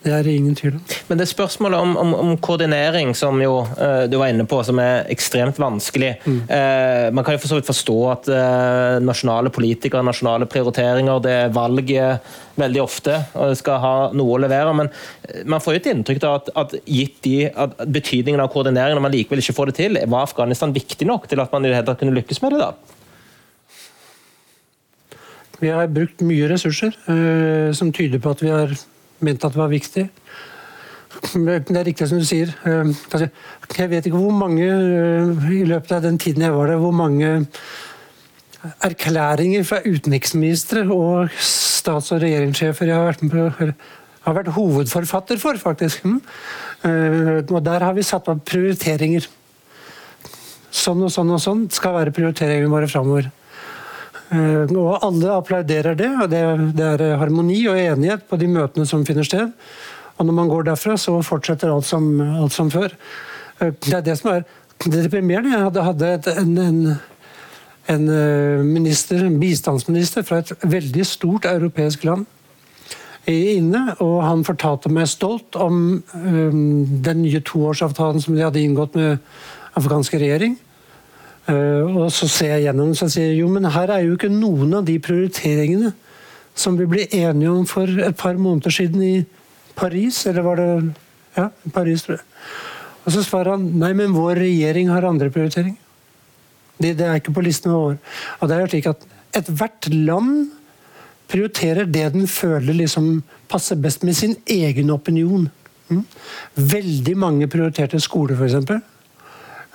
Det er det ingen tvil om. Men det er spørsmålet om, om, om koordinering, som jo uh, du var inne på, som er ekstremt vanskelig. Mm. Uh, man kan jo for så vidt forstå at uh, nasjonale politikere, nasjonale prioriteringer, det er valg veldig ofte, og skal ha noe å levere. Men man får jo et inntrykk av at, at gitt de, at betydningen av koordinering, når man likevel ikke får det til, var Afghanistan viktig nok til at man i det hele tatt kunne lykkes med det? da? Vi har brukt mye ressurser som tyder på at vi har mente at det var viktig. Det er riktig som du sier. Eh, altså, jeg vet ikke hvor mange eh, i løpet av den tiden jeg var der, hvor mange erklæringer fra utenriksministre og stats- og regjeringssjefer jeg har vært, på, har vært hovedforfatter for, faktisk. Mm. Eh, og der har vi satt opp prioriteringer. Sånn og sånn og sånn skal være prioriteringene våre framover. Eh, og alle applauderer det, og det, det er harmoni og enighet på de møtene som finner sted. Og når man går derfra, så fortsetter alt som, alt som før. Eh, det er det som er det deprimerende. Jeg hadde, hadde et, en, en, en, eh, minister, en bistandsminister fra et veldig stort europeisk land inne, og han fortalte meg stolt om um, den nye toårsavtalen som de hadde inngått med afghanske regjering. Eh, og så ser jeg gjennom og sier jo, men her er jo ikke noen av de prioriteringene som vi ble enige om for et par måneder siden i Paris, eller var det Ja, Paris, tror jeg. Og så svarer han nei, men vår regjering har andre prioriteringer. Det, det er ikke på listen vår. Og det er jo slik at ethvert land prioriterer det den føler liksom passer best med sin egen opinion. Mm. Veldig mange prioriterte skole, f.eks.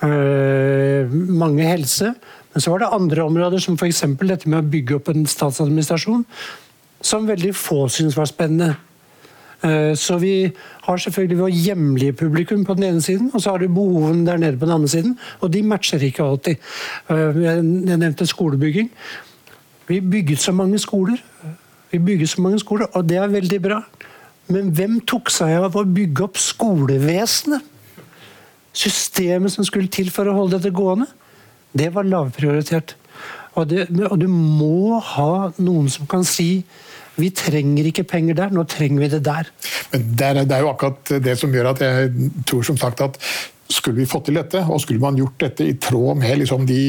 Eh, mange helse. Men så var det andre områder, som f.eks. dette med å bygge opp en statsadministrasjon, som veldig få syntes var spennende. Eh, så vi har selvfølgelig vår hjemlige publikum på den ene siden, og så har du behovene der nede på den andre siden, og de matcher ikke alltid. Eh, jeg nevnte skolebygging. Vi bygget så mange skoler. Vi bygget så mange skoler, og det er veldig bra. Men hvem tok seg av å bygge opp skolevesenet? Systemet som skulle til for å holde dette gående, det var lavprioritert. Og, og du må ha noen som kan si vi trenger ikke penger der, nå trenger vi det der. Men det er, det er jo akkurat det som gjør at jeg tror som sagt at skulle vi fått til dette, og skulle man gjort dette i tråd med liksom de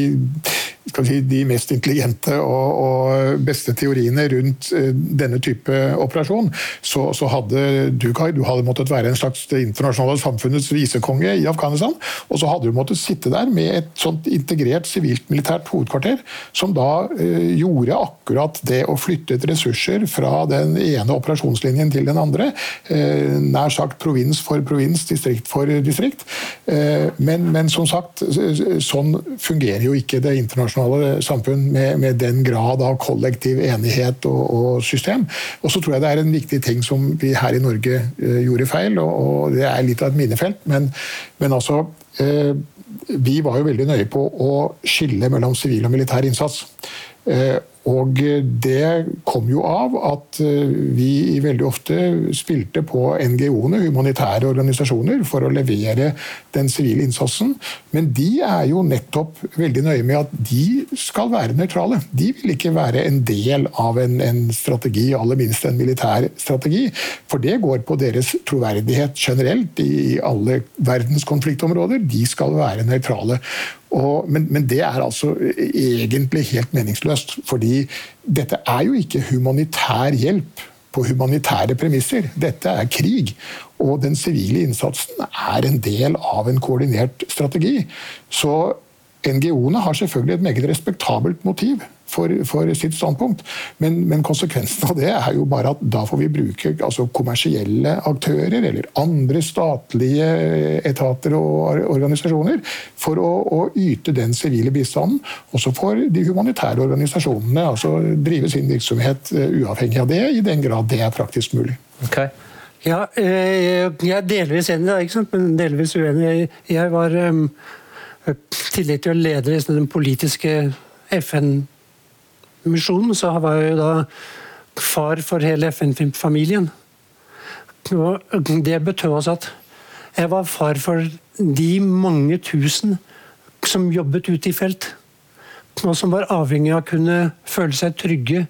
si, de mest intelligente og, og, beste teoriene rundt eh, denne type operasjon, så, så hadde du, Kai, du hadde måttet være en slags det internasjonale samfunnets visekonge i Afghanistan. Og så hadde du måttet sitte der med et sånt integrert sivilt-militært hovedkvarter, som da eh, gjorde akkurat det å flytte ressurser fra den ene operasjonslinjen til den andre. Eh, nær sagt provins for provins, distrikt for distrikt. Eh, men, men som sagt, sånn fungerer jo ikke det internasjonale internasjonale samfunn med, med den grad av kollektiv enighet og, og system. Og så tror jeg det er en viktig ting som vi her i Norge uh, gjorde feil, og, og, det er litt av et minefelt, men, men altså uh, Vi var jo veldig nøye på å skille mellom sivil og militær innsats. Uh, og det kom jo av at eh, vi veldig ofte spilte på NGO-ene, humanitære organisasjoner, for å levere den sivile innsatsen. Men de er jo nettopp veldig nøye med at de skal være nøytrale. De vil ikke være en del av en, en strategi, aller minst en militær strategi. For det går på deres troverdighet generelt i alle verdens konfliktområder. De skal være nøytrale. Og, men, men, det er altså egentlig helt meningsløst. Fordi dette er jo ikke humanitær hjelp på humanitære premisser. Dette er krig. Og den sivile innsatsen er en del av en koordinert strategi. Så NGO-ene har selvfølgelig et meget respektabelt motiv for, for sitt standpunkt, men, men, konsekvensen av det er jo bare at da får vi bruke altså, kommersielle aktører eller andre statlige etater og organisasjoner for å, å yte den sivile bistanden. Også for de humanitære organisasjonene altså, drive sin virksomhet uh, uavhengig av det, i den grad det er praktisk mulig. Okay. Ja, eh, jeg er delvis enig, men delvis uenig. Jeg var i tillegg til å lede den politiske FN-misjonen, så var jeg jo da far for hele FN-familien. Og det betød også at jeg var far for de mange tusen som jobbet ute i felt. og som var avhengig av å kunne føle seg trygge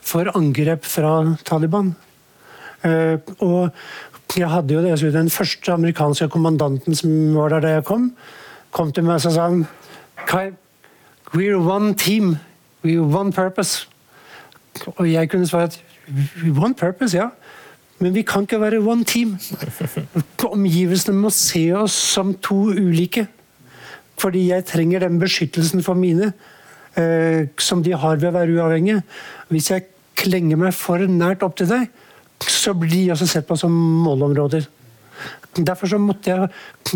for angrep fra Taliban. Eh, og jeg hadde jo det, Den første amerikanske kommandanten som var der da jeg kom, kom til meg og sa han, Kai, we're one team. One purpose. Og jeg kunne svare at one purpose, ja. Men vi kan ikke være one team. Omgivelsene må se oss som to ulike. Fordi jeg trenger den beskyttelsen for mine eh, som de har ved å være uavhengige. Hvis jeg klenger meg for nært opp til deg, så blir de også sett på som målområder. Derfor så måtte jeg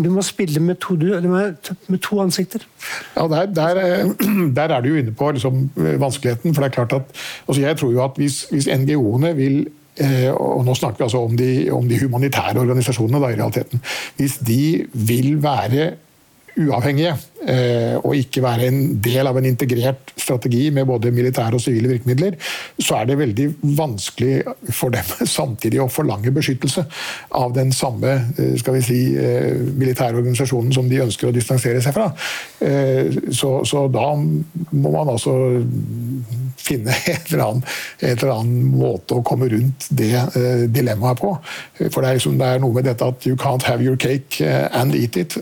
Du må spille med to, med to ansikter. Ja, der, der, eh, der, er du jo inne på liksom, vanskeligheten. for det er klart at altså Jeg tror jo at hvis, hvis NGO-ene vil eh, og nå snakker vi altså om de, om de humanitære organisasjonene, da, i realiteten. Hvis de vil være uavhengige eh, og ikke være en del av en integrert strategi med både militære og sivile virkemidler, så er det veldig vanskelig for dem samtidig å forlange beskyttelse av den samme eh, skal vi si, eh, militære organisasjonen som de ønsker å distansere seg fra. Så, så da må man altså finne en eller, annet, eller annen måte å komme rundt det dilemmaet på. For det er, liksom, det er noe med dette at you can't have your cake and eat it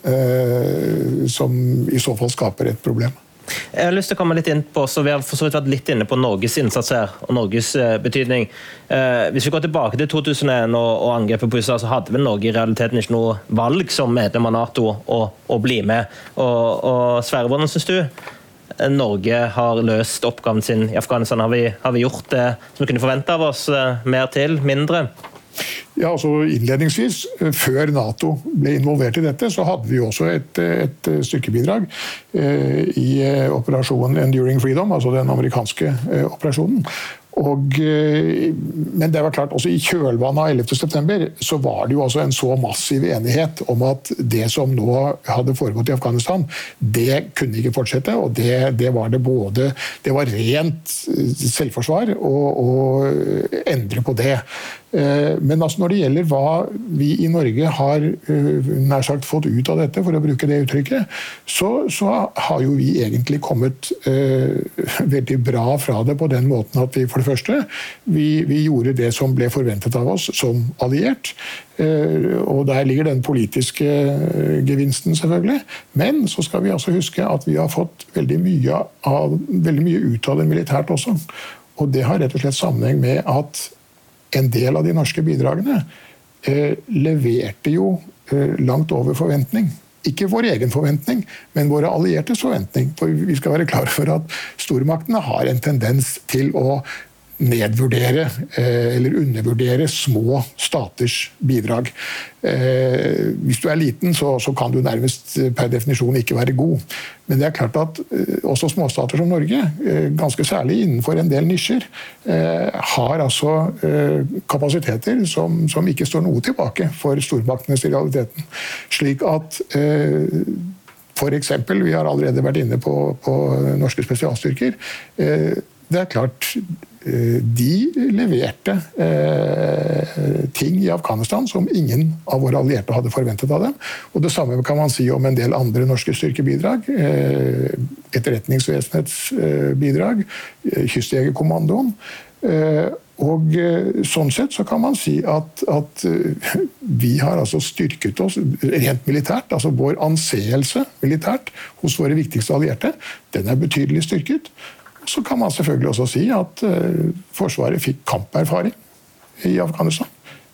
som i så fall skaper et problem. Jeg har lyst til å komme litt inn på, så Vi har for så vidt vært litt inne på Norges innsats her, og Norges eh, betydning. Eh, hvis vi går tilbake til 2001 og, og, angrepet på USA, så hadde vel Norge i realiteten ikke noe valg som medlem av Nato å, å bli med. Og, og Sverre, hvordan syns du Norge har løst oppgaven sin i Afghanistan? Har vi, har vi gjort det som vi kunne forvente av oss? Eh, mer til? Mindre? Ja, altså Innledningsvis, eh, før Nato ble involvert i dette, så hadde vi også et, et styrkebidrag eh, i eh, operasjonen Enduring Freedom, altså den amerikanske eh, operasjonen. Og, eh, men det var klart, også i kjølvannet av 11.9 så var det jo også en så massiv enighet om at det som nå hadde foregått i Afghanistan, det kunne ikke fortsette. Og det, det var det både Det var rent selvforsvar å endre på det. Eh, men altså når det gjelder hva vi i Norge har eh, nær sagt fått ut av dette, for å bruke det uttrykket, så, så har jo vi egentlig kommet uh, veldig bra fra det på den måten at vi for det første vi, vi gjorde det som ble forventet av oss som alliert. Uh, og der ligger den politiske gevinsten, selvfølgelig. Men så skal vi altså huske at vi har fått veldig mye, av, veldig mye ut av det militært også. Og det har rett og slett sammenheng med at en del av de norske bidragene eh, leverte jo eh, langt over forventning. Ikke vår egen forventning, men våre alliertes forventning. For vi skal være klar for at stormaktene har en tendens til å nedvurdere eh, eller undervurdere små staters bidrag. Eh, hvis du er liten, så, kan du nærmest eh, per definisjon ikke være god. Men det er klart at også småstater som Norge, ganske særlig innenfor en del nisjer, har altså kapasiteter som, som ikke står noe tilbake for stormaktenes realiteten. Slik at F.eks. vi har allerede vært inne på, på norske spesialstyrker. Det er klart de leverte eh, ting i Afghanistan som ingen av våre allierte hadde forventet av dem. Og Det samme kan man si om en del andre norske styrkebidrag. Eh, Etterretningsvesenets bidrag, Kystjegerkommandoen. Og Sånn sett så kan man si at, at, vi har altså styrket oss rent militært. altså Vår anseelse militært hos våre viktigste allierte den er betydelig styrket. Så kan man selvfølgelig også si at uh, Forsvaret fikk kamperfaring i Afghanistan.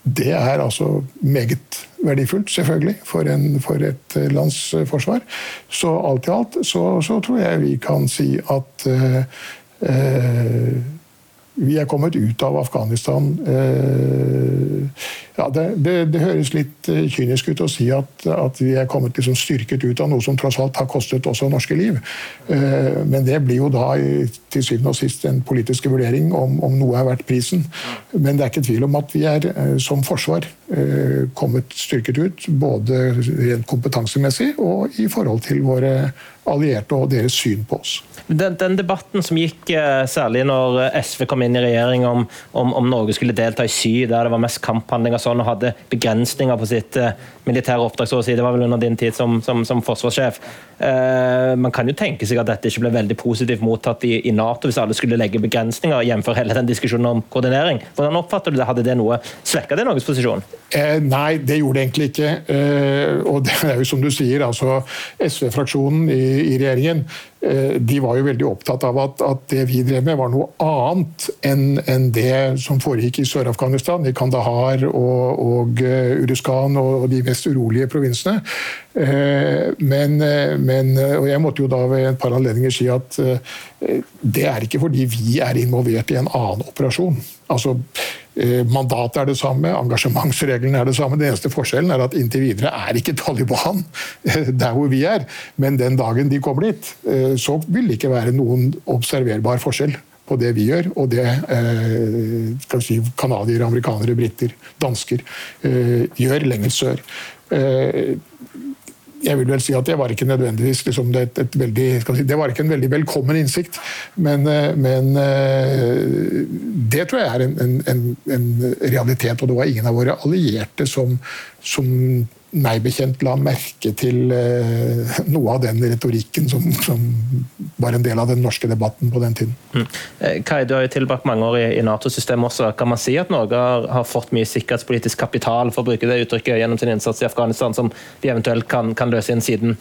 Det er altså meget verdifullt, selvfølgelig, for, en, for et uh, lands uh, forsvar. Så alt i alt så, så, tror jeg vi kan si at vi er kommet ut av Afghanistan ja, det, det, det, høres litt eh, kynisk ut å si at, at vi er kommet liksom styrket ut av noe som tross alt har kostet også norske liv. Eh, men det blir jo da til syvende og sist en politisk vurdering om, om, noe er verdt prisen. Men det er ikke tvil om at vi er som forsvar kommet styrket ut. Både rent kompetansemessig og i forhold til våre allierte og deres syn på oss. Den, den, debatten som gikk særlig når SV kom inn i regjering om, om, om Norge skulle delta i Sy, der det var mest kamphandlinger sånn, og hadde begrensninger på sitt militære oppdrag, så å si. Det var vel under din tid som, som, som forsvarssjef. Eh, man kan jo tenke seg at dette ikke ble veldig positivt mottatt i, i Nato hvis alle skulle legge begrensninger, jf. hele den diskusjonen om koordinering. Hvordan oppfatter du det? Hadde det noe svekka det Norges posisjon? Eh, nei, det gjorde det egentlig ikke. Eh, og det er jo som du sier, altså SV-fraksjonen i, i regjeringen. Eh, de var jo veldig opptatt av at, at, det vi drev med, var noe annet enn en det som foregikk i Sør-Afghanistan, i Kandahar og, og uh, Uruskan og, de mest urolige provinsene. Uh, men, men, og jeg måtte jo da ved et par anledninger si at det er ikke fordi vi er involvert i en annen operasjon. Altså, Eh, mandatet er det samme, engasjementsreglene er det samme. Den eneste forskjellen er at inntil videre er ikke Taliban der hvor vi er. Men den dagen de kommer dit, eh, så vil det ikke være noen observerbar forskjell på det vi gjør, og det eh, si, canadiere, amerikanere, briter, dansker gjør lenger sør jeg vil vel si at det var ikke nødvendigvis liksom, et, et veldig, si, det var ikke en veldig velkommen innsikt. Men, eh, men eh, det tror jeg er en, en, en, realitet, og det var ingen av våre allierte som, som meg bekjent la merke til eh, noe av den retorikken som, som, var en del av den norske debatten på den tiden. Mm. Eh, Kai, du har jo tilbrakt mange år i, i Nato-systemet også. Kan man si at Norge har, har, fått mye sikkerhetspolitisk kapital for å bruke det uttrykket gjennom sin innsats i Afghanistan, som vi eventuelt kan, kan løse inn siden?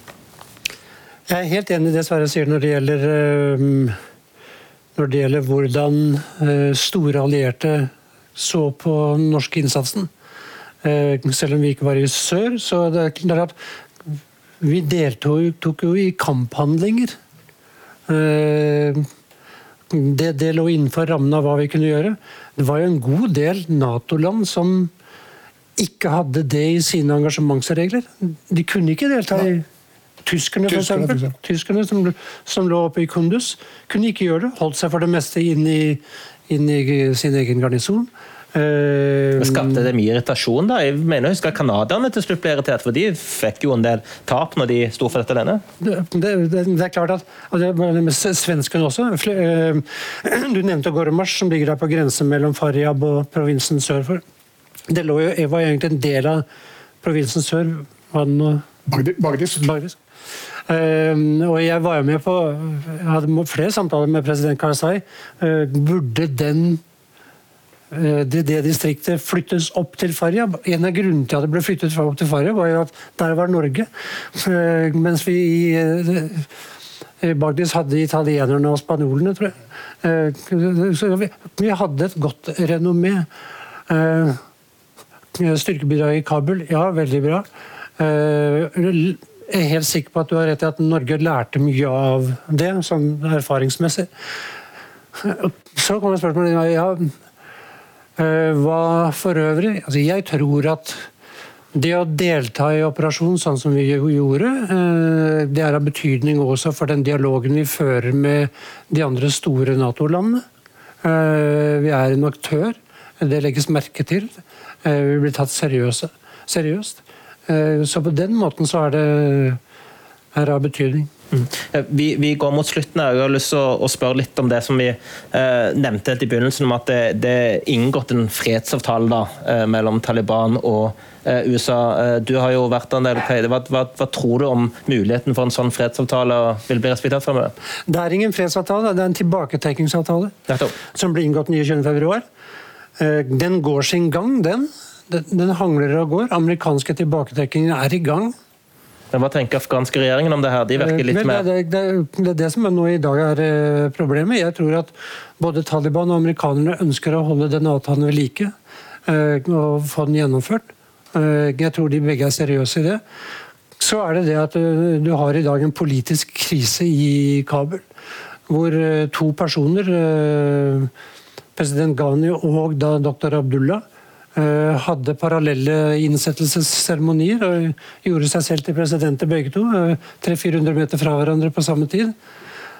Jeg er helt enig i det Sverre sier når det gjelder, når det gjelder hvordan store allierte så på den norske innsatsen. Eh, selv om vi ikke var i sør, så det er klart vi deltok jo i kamphandlinger. Eh, det, det lå innenfor rammen av hva vi kunne gjøre. Det var jo en god del Nato-land som ikke hadde det i sine engasjementsregler. De kunne ikke delta i Tyskerne, for eksempel. Tyskerne som, som, lå oppe i Kundus, kunne ikke gjøre det. Holdt seg for det meste inn i, inn i sin egen garnison. Uh, Skapte det mye irritasjon? da? Jeg mener jeg husker Canadierne til slutt ble irritert, for de fikk jo en del tap når de sto for dette alene? Det, det, det, er klart at altså, Svenskene også. Eh, du nevnte Gormars, som ligger der på grensen mellom Faryab og provinsen sør for. Det lå jo, var egentlig en del av provinsen sør. Bagdis. Bagdis. Uh, og jeg var jo med på Jeg hadde flere samtaler med president Karzai. Uh, burde den Eh, det, det, distriktet flyttes opp til Faria En av grunnene til at det ble flyttet opp til Faria var jo at der var Norge. Eh, mens vi i eh, Bagdis hadde italienerne og spanjolene, tror jeg. Så vi hadde et godt renommé. Styrkebidrag i Kabul, ja, veldig bra. Jeg er helt sikker på at du har rett i at Norge lærte mye av det, sånn erfaringsmessig. Så kommer spørsmålet ja, Eh, hva for øvrig altså Jeg tror at det å delta i operasjon sånn som vi gjorde, eh, det er av betydning også for den dialogen vi fører med de andre store Nato-landene. Eh, vi er en aktør. Det legges merke til. Vi blir tatt seriøse, seriøst. Så på den måten så er det er av betydning. Mm. Vi, vi, går mot slutten. Jeg har lyst til å, å spørre litt om det som vi eh, nevnte helt i begynnelsen, om at det, det er inngått en fredsavtale da, eh, mellom Taliban og eh, USA. Eh, du har jo vært en del hva, hva, hva, tror du om muligheten for en sånn fredsavtale vil bli respektert fremover? Det er ingen fredsavtale, det er en tilbaketekningsavtale. som blir inngått 29.2. Eh, den går sin gang, den. Den, den hangler og går. Amerikanske tilbaketrekkinger er i gang. Men Hva tenker afghanske regjeringen om det her? De virker litt mer det, det, det, er det som nå i dag er eh, problemet. Jeg tror at både Taliban og amerikanerne ønsker å holde den avtalen ved like eh, og få den gjennomført. Eh, jeg tror de begge er seriøse i det. Så er det det at du har i dag en politisk krise i Kabul, hvor to personer, president Ghani og da dr. Abdullah, Eh, hadde parallelle innsettelsesseremonier og gjorde seg selv til presidenter begge to. 300-400 eh, meter fra hverandre på samme tid.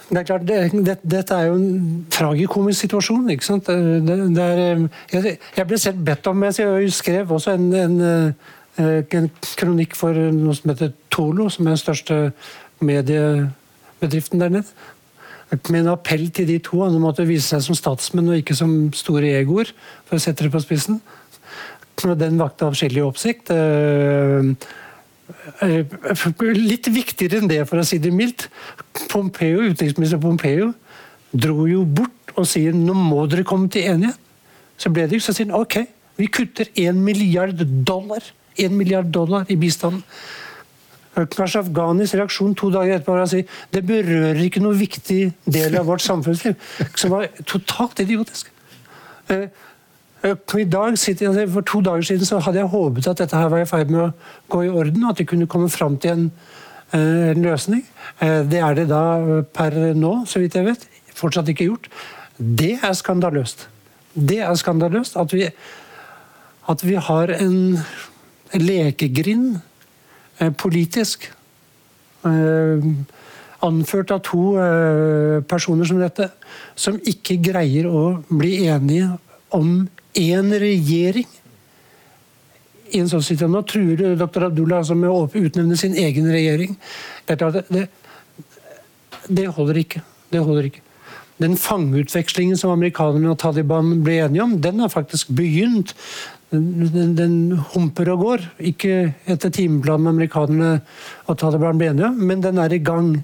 Det er klart, det, det, Dette er jo en tragikomisk situasjon. ikke sant? Det, det er, jeg, jeg, ble selv bedt om Jeg skrev også en, en, en, kronikk for noe som heter Tolo, som er den største mediebedriften der nede. Med en appell til de to. Han måtte vise seg som statsmenn og ikke som store egoer, for å sette det på spissen. Den vakte avskillig oppsikt. Litt viktigere enn det, for å si det mildt. Pompeo, Utenriksminister Pompeo dro jo bort og sier nå må dere komme til enighet. Så ble det jo, så sier han ok, vi kutter 1 milliard dollar, 1 milliard dollar i bistanden. Kanskje Afghanis reaksjon to dager etterpå var å si det berører ikke noe viktig del av vårt samfunnsliv. Som var totalt idiotisk. Eh, i dag, For to dager siden så hadde jeg håpet at dette her var i ferd med å gå i orden, at vi kunne komme fram til en, eh, en løsning. Eh, det er det da per nå, så vidt jeg vet. Fortsatt ikke gjort. Det er skandaløst. Det er skandaløst at vi, at vi har en lekegrind politisk anført av to personer som dette, som ikke greier å bli enige om én regjering i en sånn situasjon. Nå truer dr. Abdullah altså med å utnevne sin egen regjering. Det, det, det, holder ikke. Det holder ikke. Den fangeutvekslingen som amerikanerne og Taliban ble enige om, den har faktisk begynt. Den, den, den humper og går. Ikke etter timeplanen amerikanerne og Taliban ble enige om, men den er i gang.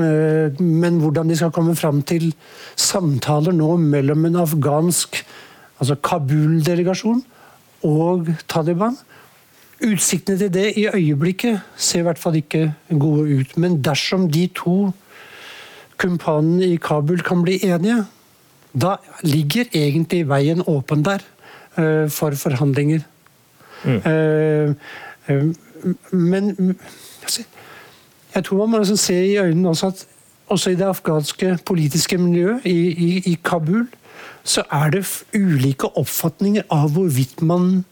Eh, men hvordan de skal komme fram til samtaler nå mellom en afghansk altså Kabul-delegasjon og Taliban. Utsiktene til det i øyeblikket ser i hvert fall ikke gode ut. Men dersom de to kumpanene i Kabul kan bli enige, da ligger egentlig veien åpen der uh, for forhandlinger. Mm. Uh, uh, men altså, jeg tror man må liksom se i øynene også at også i det afghanske politiske miljøet i, i, i Kabul så er det ulike oppfatninger av hvorvidt man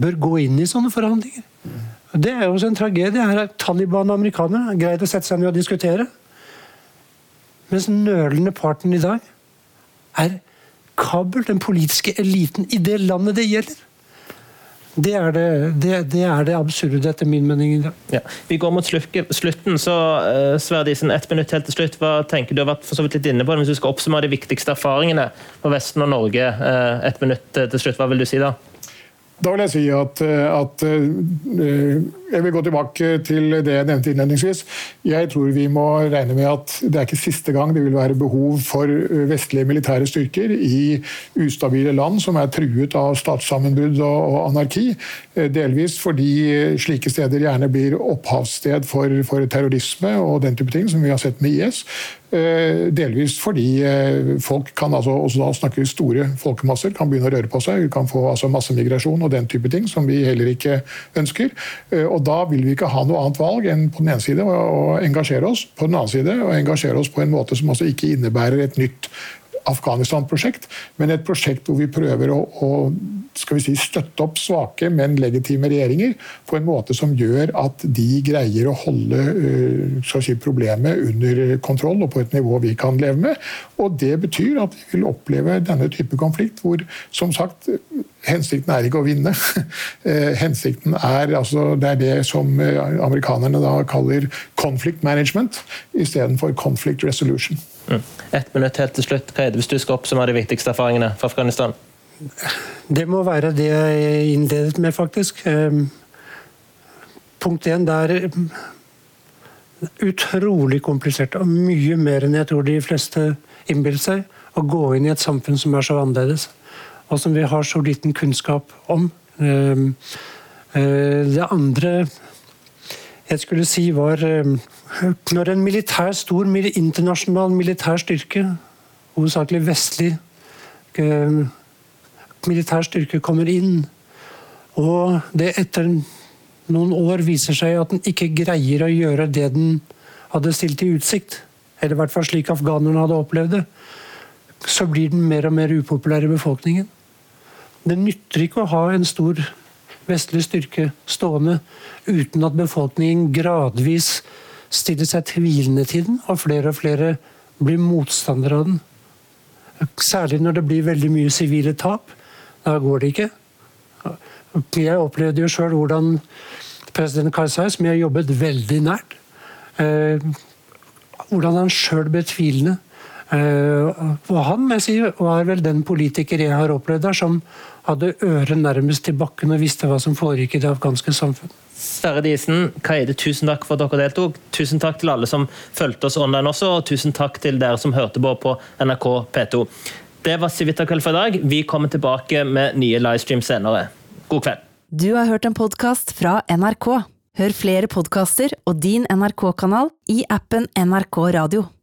bør gå inn i sånne forhandlinger. Det er jo også en tragedie. Her er Taliban og amerikanerne har greid å sette seg ned og diskutere. Mens den nølende parten i dag er Kabul, den politiske eliten i det landet det gjelder. Det er det, det, det er det, absurde, etter min mening. Ja. Vi går mot slutten, så uh, Sverdisen, ett minutt helt til slutt. Hva tenker du har vært for så vidt litt inne på det, Hvis du skal oppsummere de viktigste erfaringene for Vesten og Norge, uh, ett minutt til slutt, hva vil du si da? Da vil jeg si at, at, eh, Jeg vil gå tilbake til det jeg nevnte innledningsvis. Jeg tror vi må regne med at det er ikke siste gang det vil være behov for vestlige militære styrker i ustabile land som er truet av statssammenbrudd og anarki. Eh, delvis fordi slike steder gjerne blir opphavssted for, for terrorisme og den type ting, som vi har sett med IS. Eh, delvis fordi eh, folk kan altså, også da snakke store folkemasser, kan begynne å røre på seg. Vi kan få altså, massemigrasjon og den type ting, som vi heller ikke ønsker. Eh, og Da vil vi ikke ha noe annet valg enn på den ene side å engasjere oss, på den annen side å engasjere oss på en måte som altså ikke innebærer et nytt Afghanistan-prosjekt, men et prosjekt hvor vi prøver å, å skal vi si, støtte opp svake, men legitime regjeringer på en måte som gjør at de greier å holde skal vi si, problemet under kontroll og på et nivå vi kan leve med. Og Det betyr at vi vil oppleve denne type konflikt hvor som sagt, hensikten er ikke å vinne. Eh, hensikten er altså, det er det som øh, amerikanerne da kaller conflict management istedenfor conflict resolution. Mm. Ett minutt helt til slutt. Hva er det hvis du skal oppsummere de viktigste erfaringene fra Afghanistan? Det må være det jeg innledet med, faktisk. Ehm, punkt én, det er utrolig komplisert og mye mer enn jeg tror de fleste innbiller seg å gå inn i et samfunn som er så annerledes, og som vi har så liten kunnskap om. Ehm, eh, det andre jeg skulle si var ehm, Når en militær, stor internasjonal militær styrke, hovedsakelig vestlig militær styrke kommer inn, og det etter noen år viser seg at den ikke greier å gjøre det den hadde stilt i utsikt, eller i hvert fall slik afghanerne hadde opplevd det, så blir den mer og mer upopulær i befolkningen. Det nytter ikke å ha en stor vestlig styrke stående uten at befolkningen gradvis stiller seg tvilende til den, og flere og flere blir motstandere av den. Særlig når det blir veldig mye sivile tap. Da går det ikke. Jeg opplevde jo sjøl hvordan president Karzai, som jeg har jobbet veldig nært, eh, hvordan han sjøl ble tvilende. Eh, og han si, var vel den politiker jeg har opplevd der som hadde øret nærmest til bakken og visste hva som foregikk i det afghanske samfunn. Sverre Diesen, Kaide, tusen takk for at dere deltok. Tusen takk til alle som fulgte oss online også, og tusen takk til dere som hørte på på NRK P2. Det var Civita kveld for i dag. Vi kommer tilbake med nye livestream senere. God kveld. Du har hørt en podkast fra NRK. Hør flere podkaster og din NRK-kanal i appen NRK Radio.